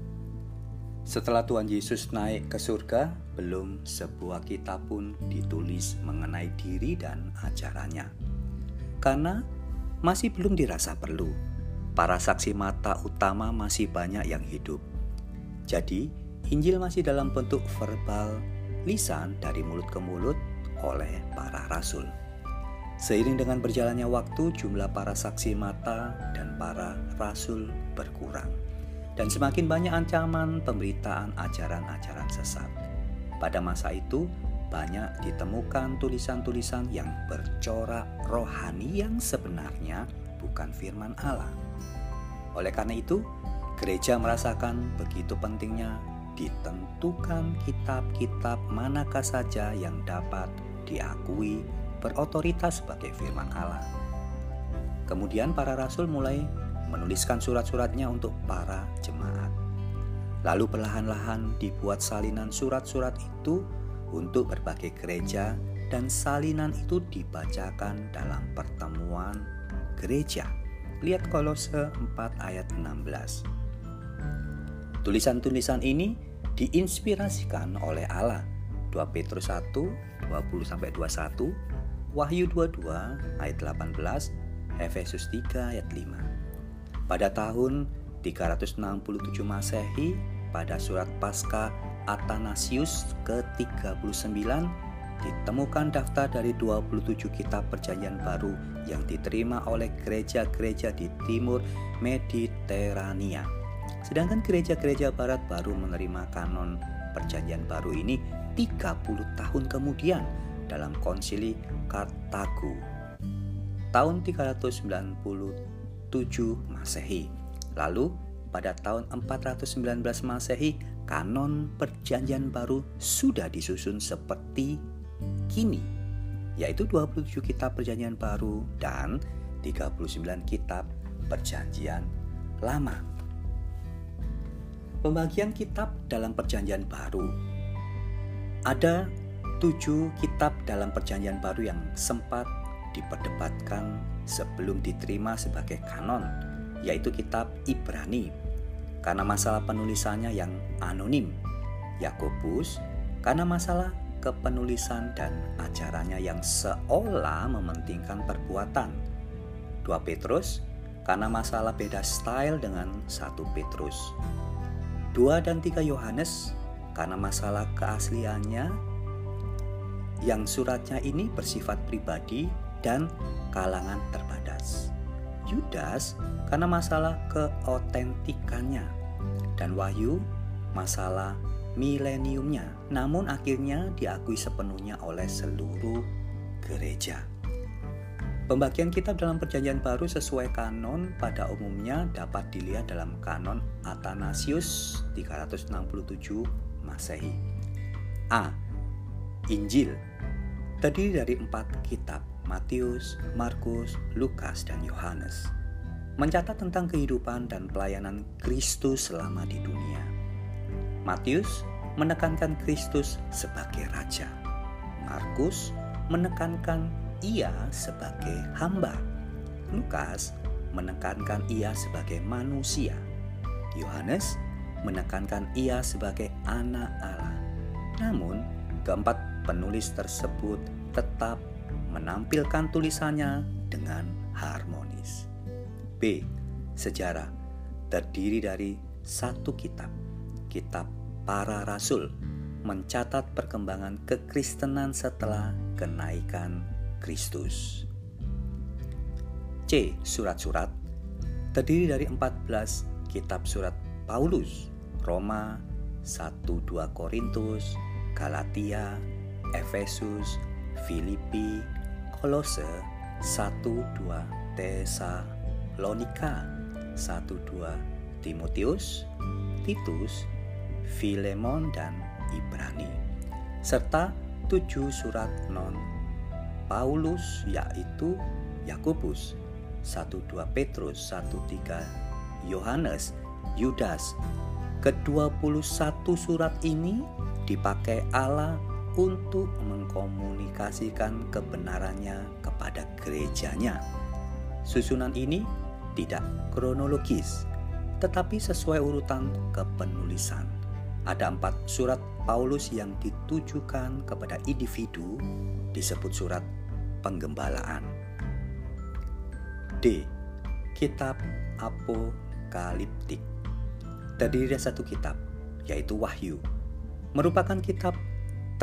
Setelah Tuhan Yesus naik ke surga, belum sebuah kitab pun ditulis mengenai diri dan ajarannya. Karena masih belum dirasa perlu para saksi mata utama masih banyak yang hidup. Jadi, Injil masih dalam bentuk verbal, lisan dari mulut ke mulut oleh para rasul. Seiring dengan berjalannya waktu, jumlah para saksi mata dan para rasul berkurang, dan semakin banyak ancaman pemberitaan ajaran-ajaran sesat. Pada masa itu, banyak ditemukan tulisan-tulisan yang bercorak rohani yang sebenarnya bukan firman Allah. Oleh karena itu, gereja merasakan begitu pentingnya ditentukan kitab-kitab manakah saja yang dapat diakui berotoritas sebagai firman Allah. Kemudian para rasul mulai menuliskan surat-suratnya untuk para jemaat. Lalu perlahan-lahan dibuat salinan surat-surat itu untuk berbagai gereja dan salinan itu dibacakan dalam pertemuan gereja. Lihat Kolose 4 ayat 16. Tulisan-tulisan ini diinspirasikan oleh Allah. 2 Petrus 1 20 sampai 21, Wahyu 22 ayat 18, Efesus 3 ayat 5. Pada tahun 367 Masehi, pada surat Paskah Athanasius ke-39 ditemukan daftar dari 27 kitab perjanjian baru yang diterima oleh gereja-gereja di timur Mediterania. Sedangkan gereja-gereja barat baru menerima kanon perjanjian baru ini 30 tahun kemudian dalam konsili Kartago tahun 397 Masehi. Lalu pada tahun 419 Masehi kanon perjanjian baru sudah disusun seperti kini, yaitu 27 kitab perjanjian baru dan 39 kitab perjanjian lama. Pembagian kitab dalam perjanjian baru ada tujuh kitab dalam perjanjian baru yang sempat diperdebatkan sebelum diterima sebagai kanon, yaitu kitab Ibrani, karena masalah penulisannya yang anonim, Yakobus, karena masalah kepenulisan dan ajarannya yang seolah mementingkan perbuatan. 2 Petrus karena masalah beda style dengan 1 Petrus. 2 dan 3 Yohanes karena masalah keasliannya yang suratnya ini bersifat pribadi dan kalangan terbatas. Yudas karena masalah keotentikannya dan Wahyu masalah mileniumnya, namun akhirnya diakui sepenuhnya oleh seluruh gereja. Pembagian kitab dalam perjanjian baru sesuai kanon pada umumnya dapat dilihat dalam kanon Athanasius 367 Masehi. A. Injil terdiri dari empat kitab Matius, Markus, Lukas, dan Yohanes mencatat tentang kehidupan dan pelayanan Kristus selama di dunia. Matius menekankan Kristus sebagai raja. Markus menekankan ia sebagai hamba. Lukas menekankan ia sebagai manusia. Yohanes menekankan ia sebagai anak Allah. Namun, keempat penulis tersebut tetap menampilkan tulisannya dengan harmonis. B. Sejarah terdiri dari satu kitab kitab para rasul mencatat perkembangan kekristenan setelah kenaikan Kristus. C. Surat-surat terdiri dari 14 kitab surat Paulus, Roma, 1-2 Korintus, Galatia, Efesus, Filipi, Kolose, 1-2 Tesalonika, 1-2 Timotius, Titus, Filemon dan Ibrani, serta tujuh surat non Paulus yaitu Yakobus, 1-2 Petrus, 1-3 Yohanes, Yudas. Ke-21 surat ini dipakai Allah untuk mengkomunikasikan kebenarannya kepada gerejanya. Susunan ini tidak kronologis, tetapi sesuai urutan kepenulisan. Ada empat surat Paulus yang ditujukan kepada individu disebut surat penggembalaan. D. Kitab Apokaliptik terdiri dari satu kitab, yaitu Wahyu. Merupakan kitab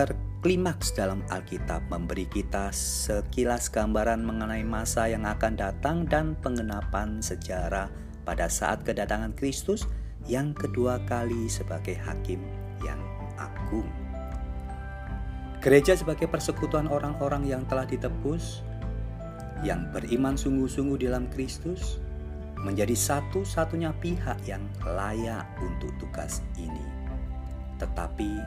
terklimaks dalam Alkitab memberi kita sekilas gambaran mengenai masa yang akan datang dan pengenapan sejarah pada saat kedatangan Kristus yang kedua kali sebagai hakim yang agung. Gereja sebagai persekutuan orang-orang yang telah ditebus yang beriman sungguh-sungguh dalam Kristus menjadi satu-satunya pihak yang layak untuk tugas ini. Tetapi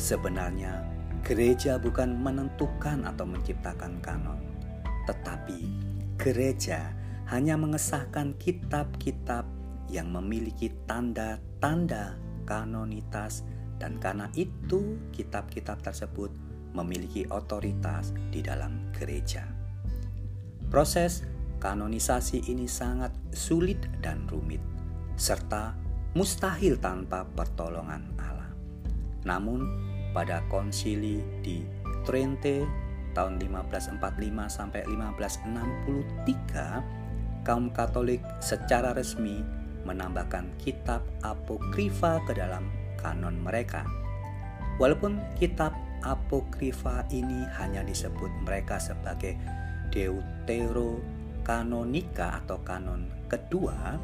sebenarnya gereja bukan menentukan atau menciptakan kanon, tetapi gereja hanya mengesahkan kitab-kitab yang memiliki tanda-tanda kanonitas dan karena itu kitab-kitab tersebut memiliki otoritas di dalam gereja. Proses kanonisasi ini sangat sulit dan rumit, serta mustahil tanpa pertolongan Allah. Namun, pada konsili di Trente tahun 1545 sampai 1563, kaum Katolik secara resmi menambahkan kitab apokrifa ke dalam kanon mereka. Walaupun kitab apokrifa ini hanya disebut mereka sebagai Deuterokanonika atau kanon kedua,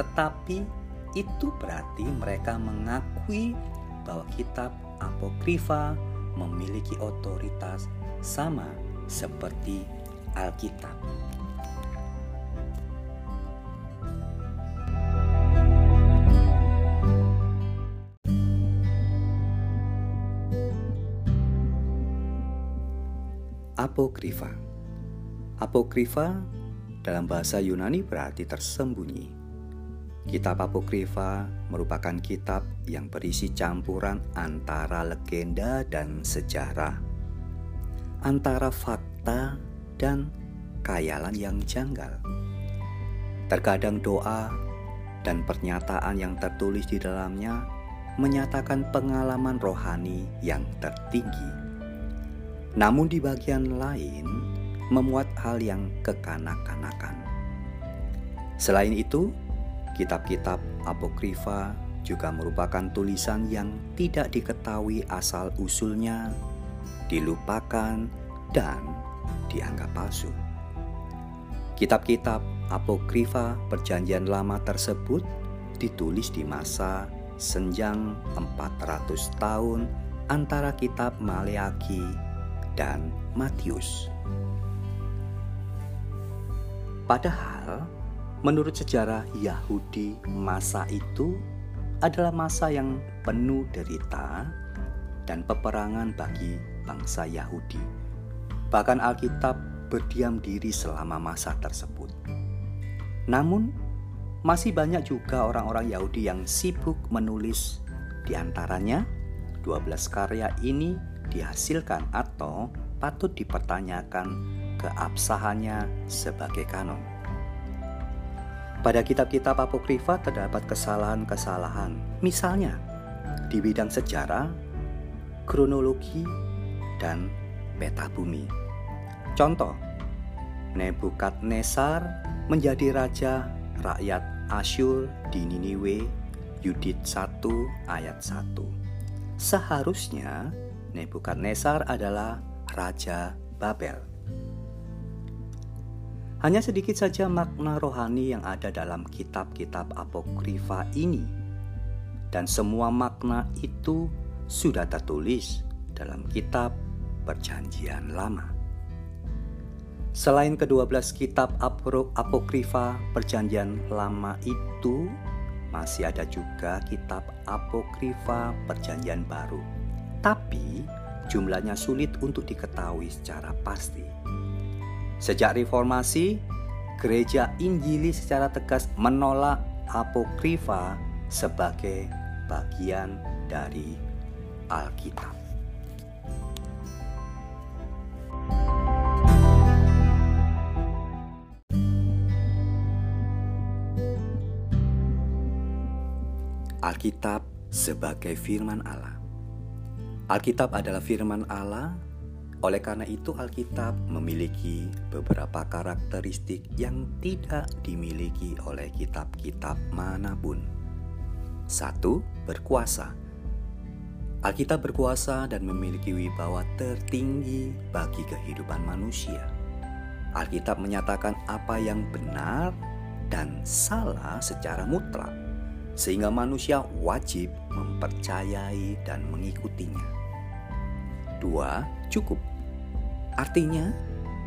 tetapi itu berarti mereka mengakui bahwa kitab apokrifa memiliki otoritas sama seperti Alkitab. Apokrifa Apokrifa dalam bahasa Yunani berarti tersembunyi. Kitab Apokrifa merupakan kitab yang berisi campuran antara legenda dan sejarah, antara fakta dan kayalan yang janggal. Terkadang doa dan pernyataan yang tertulis di dalamnya menyatakan pengalaman rohani yang tertinggi. Namun, di bagian lain, memuat hal yang kekanak-kanakan. Selain itu, kitab-kitab apokrifa juga merupakan tulisan yang tidak diketahui asal-usulnya, dilupakan, dan dianggap palsu. Kitab-kitab apokrifa Perjanjian Lama tersebut ditulis di masa senjang 400 tahun antara kitab Maleaki dan Matius. Padahal, menurut sejarah Yahudi, masa itu adalah masa yang penuh derita dan peperangan bagi bangsa Yahudi. Bahkan Alkitab berdiam diri selama masa tersebut. Namun, masih banyak juga orang-orang Yahudi yang sibuk menulis di antaranya 12 karya ini dihasilkan atau patut dipertanyakan keabsahannya sebagai kanon. Pada kitab-kitab apokrifa terdapat kesalahan-kesalahan, misalnya di bidang sejarah, kronologi, dan peta bumi. Contoh, Nebukadnesar menjadi raja rakyat Asyur di Niniwe, Yudit 1 ayat 1. Seharusnya Nebukadnesar adalah raja Babel. Hanya sedikit saja makna rohani yang ada dalam kitab-kitab apokrifa ini. Dan semua makna itu sudah tertulis dalam kitab Perjanjian Lama. Selain kedua belas kitab apokrifa Perjanjian Lama itu, masih ada juga kitab apokrifa Perjanjian Baru. Tapi jumlahnya sulit untuk diketahui secara pasti. Sejak reformasi, gereja Injili secara tegas menolak apokrifa sebagai bagian dari Alkitab. Alkitab sebagai firman Allah. Alkitab adalah firman Allah, oleh karena itu Alkitab memiliki beberapa karakteristik yang tidak dimiliki oleh kitab-kitab mana pun. Satu, berkuasa. Alkitab berkuasa dan memiliki wibawa tertinggi bagi kehidupan manusia. Alkitab menyatakan apa yang benar dan salah secara mutlak sehingga manusia wajib mempercayai dan mengikutinya. Dua, cukup. Artinya,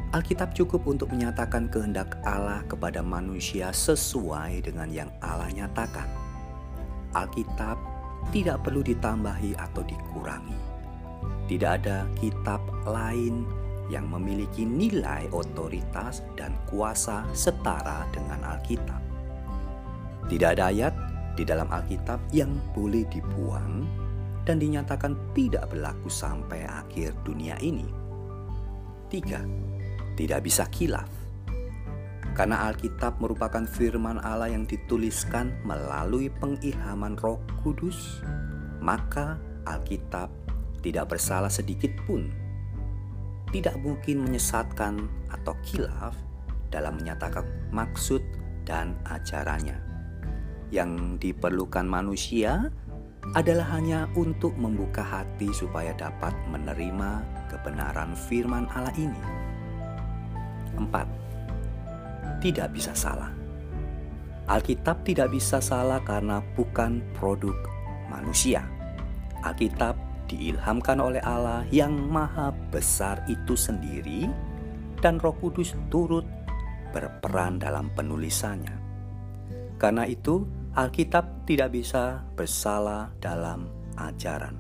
Alkitab cukup untuk menyatakan kehendak Allah kepada manusia sesuai dengan yang Allah nyatakan. Alkitab tidak perlu ditambahi atau dikurangi. Tidak ada kitab lain yang memiliki nilai otoritas dan kuasa setara dengan Alkitab. Tidak ada ayat di dalam Alkitab yang boleh dibuang dan dinyatakan tidak berlaku sampai akhir dunia ini. Tiga, tidak bisa kilaf. Karena Alkitab merupakan firman Allah yang dituliskan melalui pengilhaman Roh Kudus, maka Alkitab tidak bersalah sedikit pun. Tidak mungkin menyesatkan atau kilaf dalam menyatakan maksud dan ajarannya yang diperlukan manusia adalah hanya untuk membuka hati supaya dapat menerima kebenaran firman Allah ini. 4. Tidak bisa salah. Alkitab tidak bisa salah karena bukan produk manusia. Alkitab diilhamkan oleh Allah yang maha besar itu sendiri dan roh kudus turut berperan dalam penulisannya. Karena itu, Alkitab tidak bisa bersalah dalam ajaran,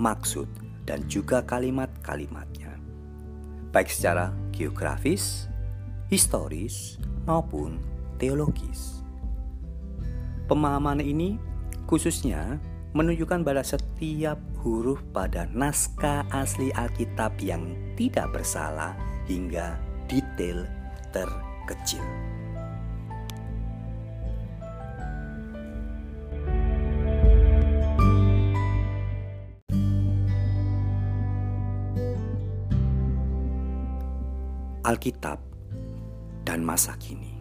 maksud, dan juga kalimat-kalimatnya, baik secara geografis, historis, maupun teologis. Pemahaman ini khususnya menunjukkan pada setiap huruf pada naskah asli Alkitab yang tidak bersalah hingga detail terkecil. Alkitab dan masa kini.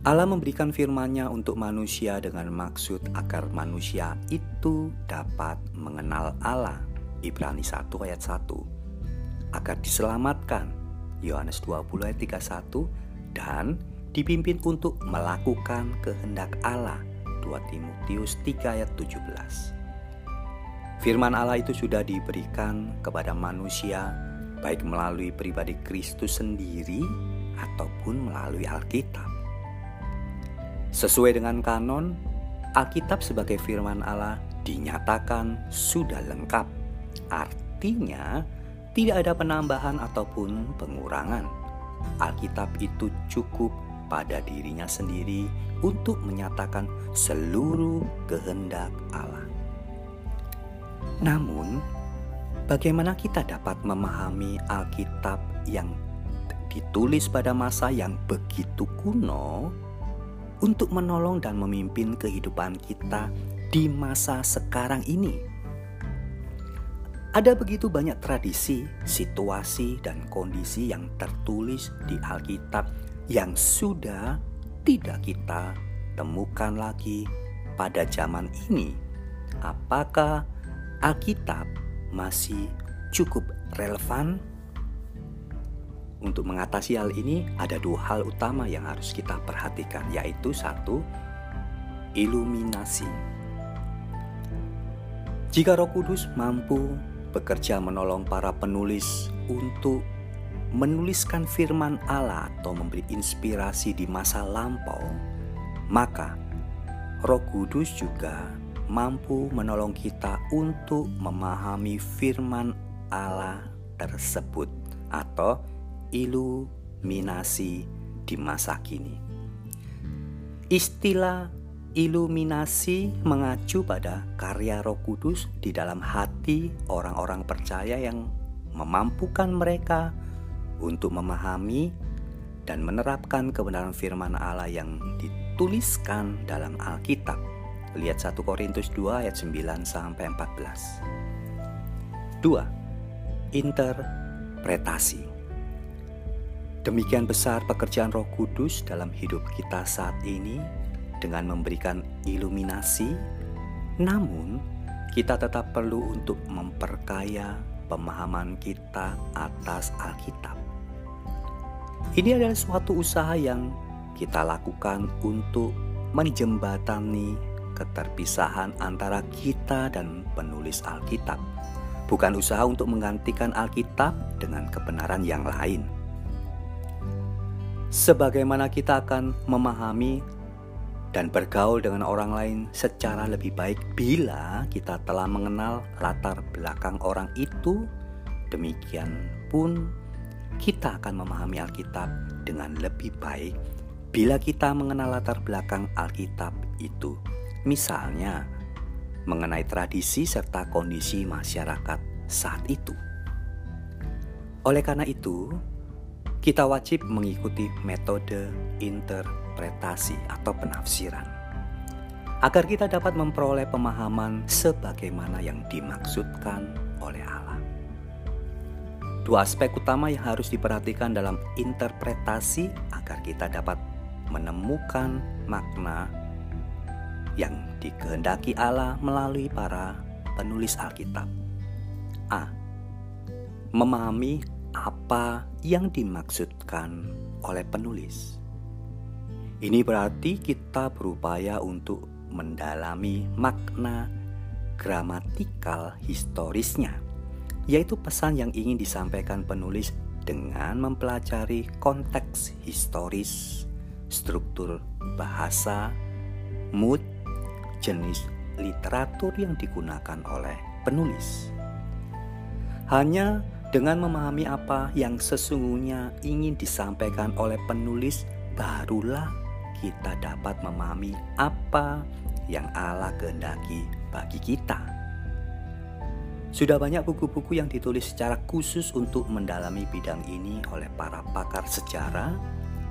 Allah memberikan firman-Nya untuk manusia dengan maksud agar manusia itu dapat mengenal Allah. Ibrani 1 ayat 1. Agar diselamatkan. Yohanes 20 ayat 31 dan dipimpin untuk melakukan kehendak Allah. 2 Timotius 3 ayat 17. Firman Allah itu sudah diberikan kepada manusia baik melalui pribadi Kristus sendiri ataupun melalui Alkitab. Sesuai dengan kanon, Alkitab sebagai firman Allah dinyatakan sudah lengkap. Artinya, tidak ada penambahan ataupun pengurangan. Alkitab itu cukup pada dirinya sendiri untuk menyatakan seluruh kehendak Allah. Namun, Bagaimana kita dapat memahami Alkitab yang ditulis pada masa yang begitu kuno untuk menolong dan memimpin kehidupan kita di masa sekarang ini? Ada begitu banyak tradisi, situasi, dan kondisi yang tertulis di Alkitab yang sudah tidak kita temukan lagi pada zaman ini. Apakah Alkitab masih cukup relevan? untuk mengatasi hal ini ada dua hal utama yang harus kita perhatikan yaitu satu iluminasi. Jika Roh Kudus mampu bekerja menolong para penulis untuk menuliskan firman Allah atau memberi inspirasi di masa lampau, maka Roh Kudus juga mampu menolong kita untuk memahami firman Allah tersebut atau iluminasi di masa kini. Istilah iluminasi mengacu pada karya Roh Kudus di dalam hati orang-orang percaya yang memampukan mereka untuk memahami dan menerapkan kebenaran firman Allah yang dituliskan dalam Alkitab. Lihat 1 Korintus 2 ayat 9 sampai 14. 2. Interpretasi. Demikian besar pekerjaan Roh Kudus dalam hidup kita saat ini dengan memberikan iluminasi, namun kita tetap perlu untuk memperkaya pemahaman kita atas Alkitab. Ini adalah suatu usaha yang kita lakukan untuk menjembatani keterpisahan antara kita dan penulis Alkitab. Bukan usaha untuk menggantikan Alkitab dengan kebenaran yang lain. Sebagaimana kita akan memahami dan bergaul dengan orang lain secara lebih baik bila kita telah mengenal latar belakang orang itu, demikian pun kita akan memahami Alkitab dengan lebih baik bila kita mengenal latar belakang Alkitab itu. Misalnya, mengenai tradisi serta kondisi masyarakat saat itu. Oleh karena itu, kita wajib mengikuti metode interpretasi atau penafsiran, agar kita dapat memperoleh pemahaman sebagaimana yang dimaksudkan oleh Allah. Dua aspek utama yang harus diperhatikan dalam interpretasi agar kita dapat menemukan makna yang dikehendaki Allah melalui para penulis Alkitab. A. Memahami apa yang dimaksudkan oleh penulis. Ini berarti kita berupaya untuk mendalami makna gramatikal historisnya, yaitu pesan yang ingin disampaikan penulis dengan mempelajari konteks historis, struktur bahasa, mood, jenis literatur yang digunakan oleh penulis. Hanya dengan memahami apa yang sesungguhnya ingin disampaikan oleh penulis, barulah kita dapat memahami apa yang Allah kehendaki bagi kita. Sudah banyak buku-buku yang ditulis secara khusus untuk mendalami bidang ini oleh para pakar sejarah,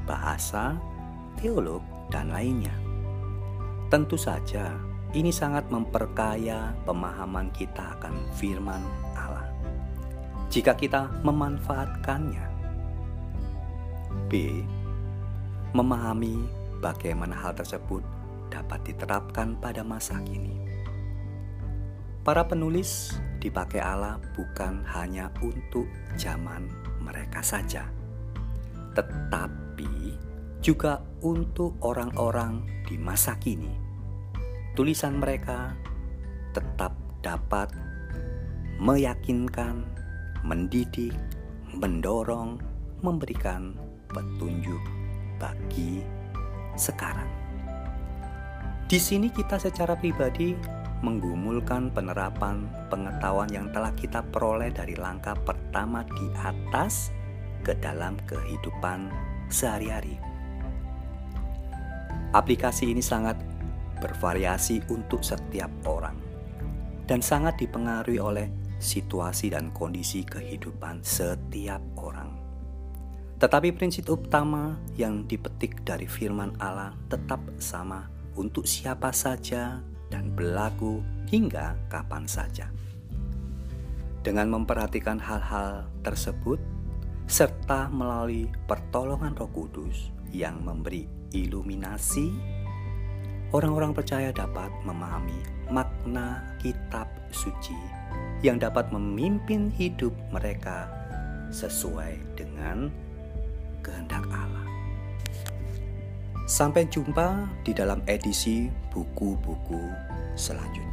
bahasa, teolog, dan lainnya. Tentu saja, ini sangat memperkaya pemahaman kita akan firman Allah. Jika kita memanfaatkannya, B. Memahami bagaimana hal tersebut dapat diterapkan pada masa kini. Para penulis dipakai Allah bukan hanya untuk zaman mereka saja, tetapi juga untuk orang-orang di masa kini. Tulisan mereka tetap dapat meyakinkan, mendidik, mendorong, memberikan petunjuk bagi sekarang. Di sini kita secara pribadi menggumulkan penerapan pengetahuan yang telah kita peroleh dari langkah pertama di atas ke dalam kehidupan sehari-hari. Aplikasi ini sangat bervariasi untuk setiap orang dan sangat dipengaruhi oleh situasi dan kondisi kehidupan setiap orang. Tetapi prinsip utama yang dipetik dari firman Allah tetap sama untuk siapa saja dan berlaku hingga kapan saja. Dengan memperhatikan hal-hal tersebut, serta melalui pertolongan Roh Kudus yang memberi iluminasi, orang-orang percaya dapat memahami makna kitab suci yang dapat memimpin hidup mereka sesuai dengan kehendak Allah. Sampai jumpa di dalam edisi buku-buku selanjutnya.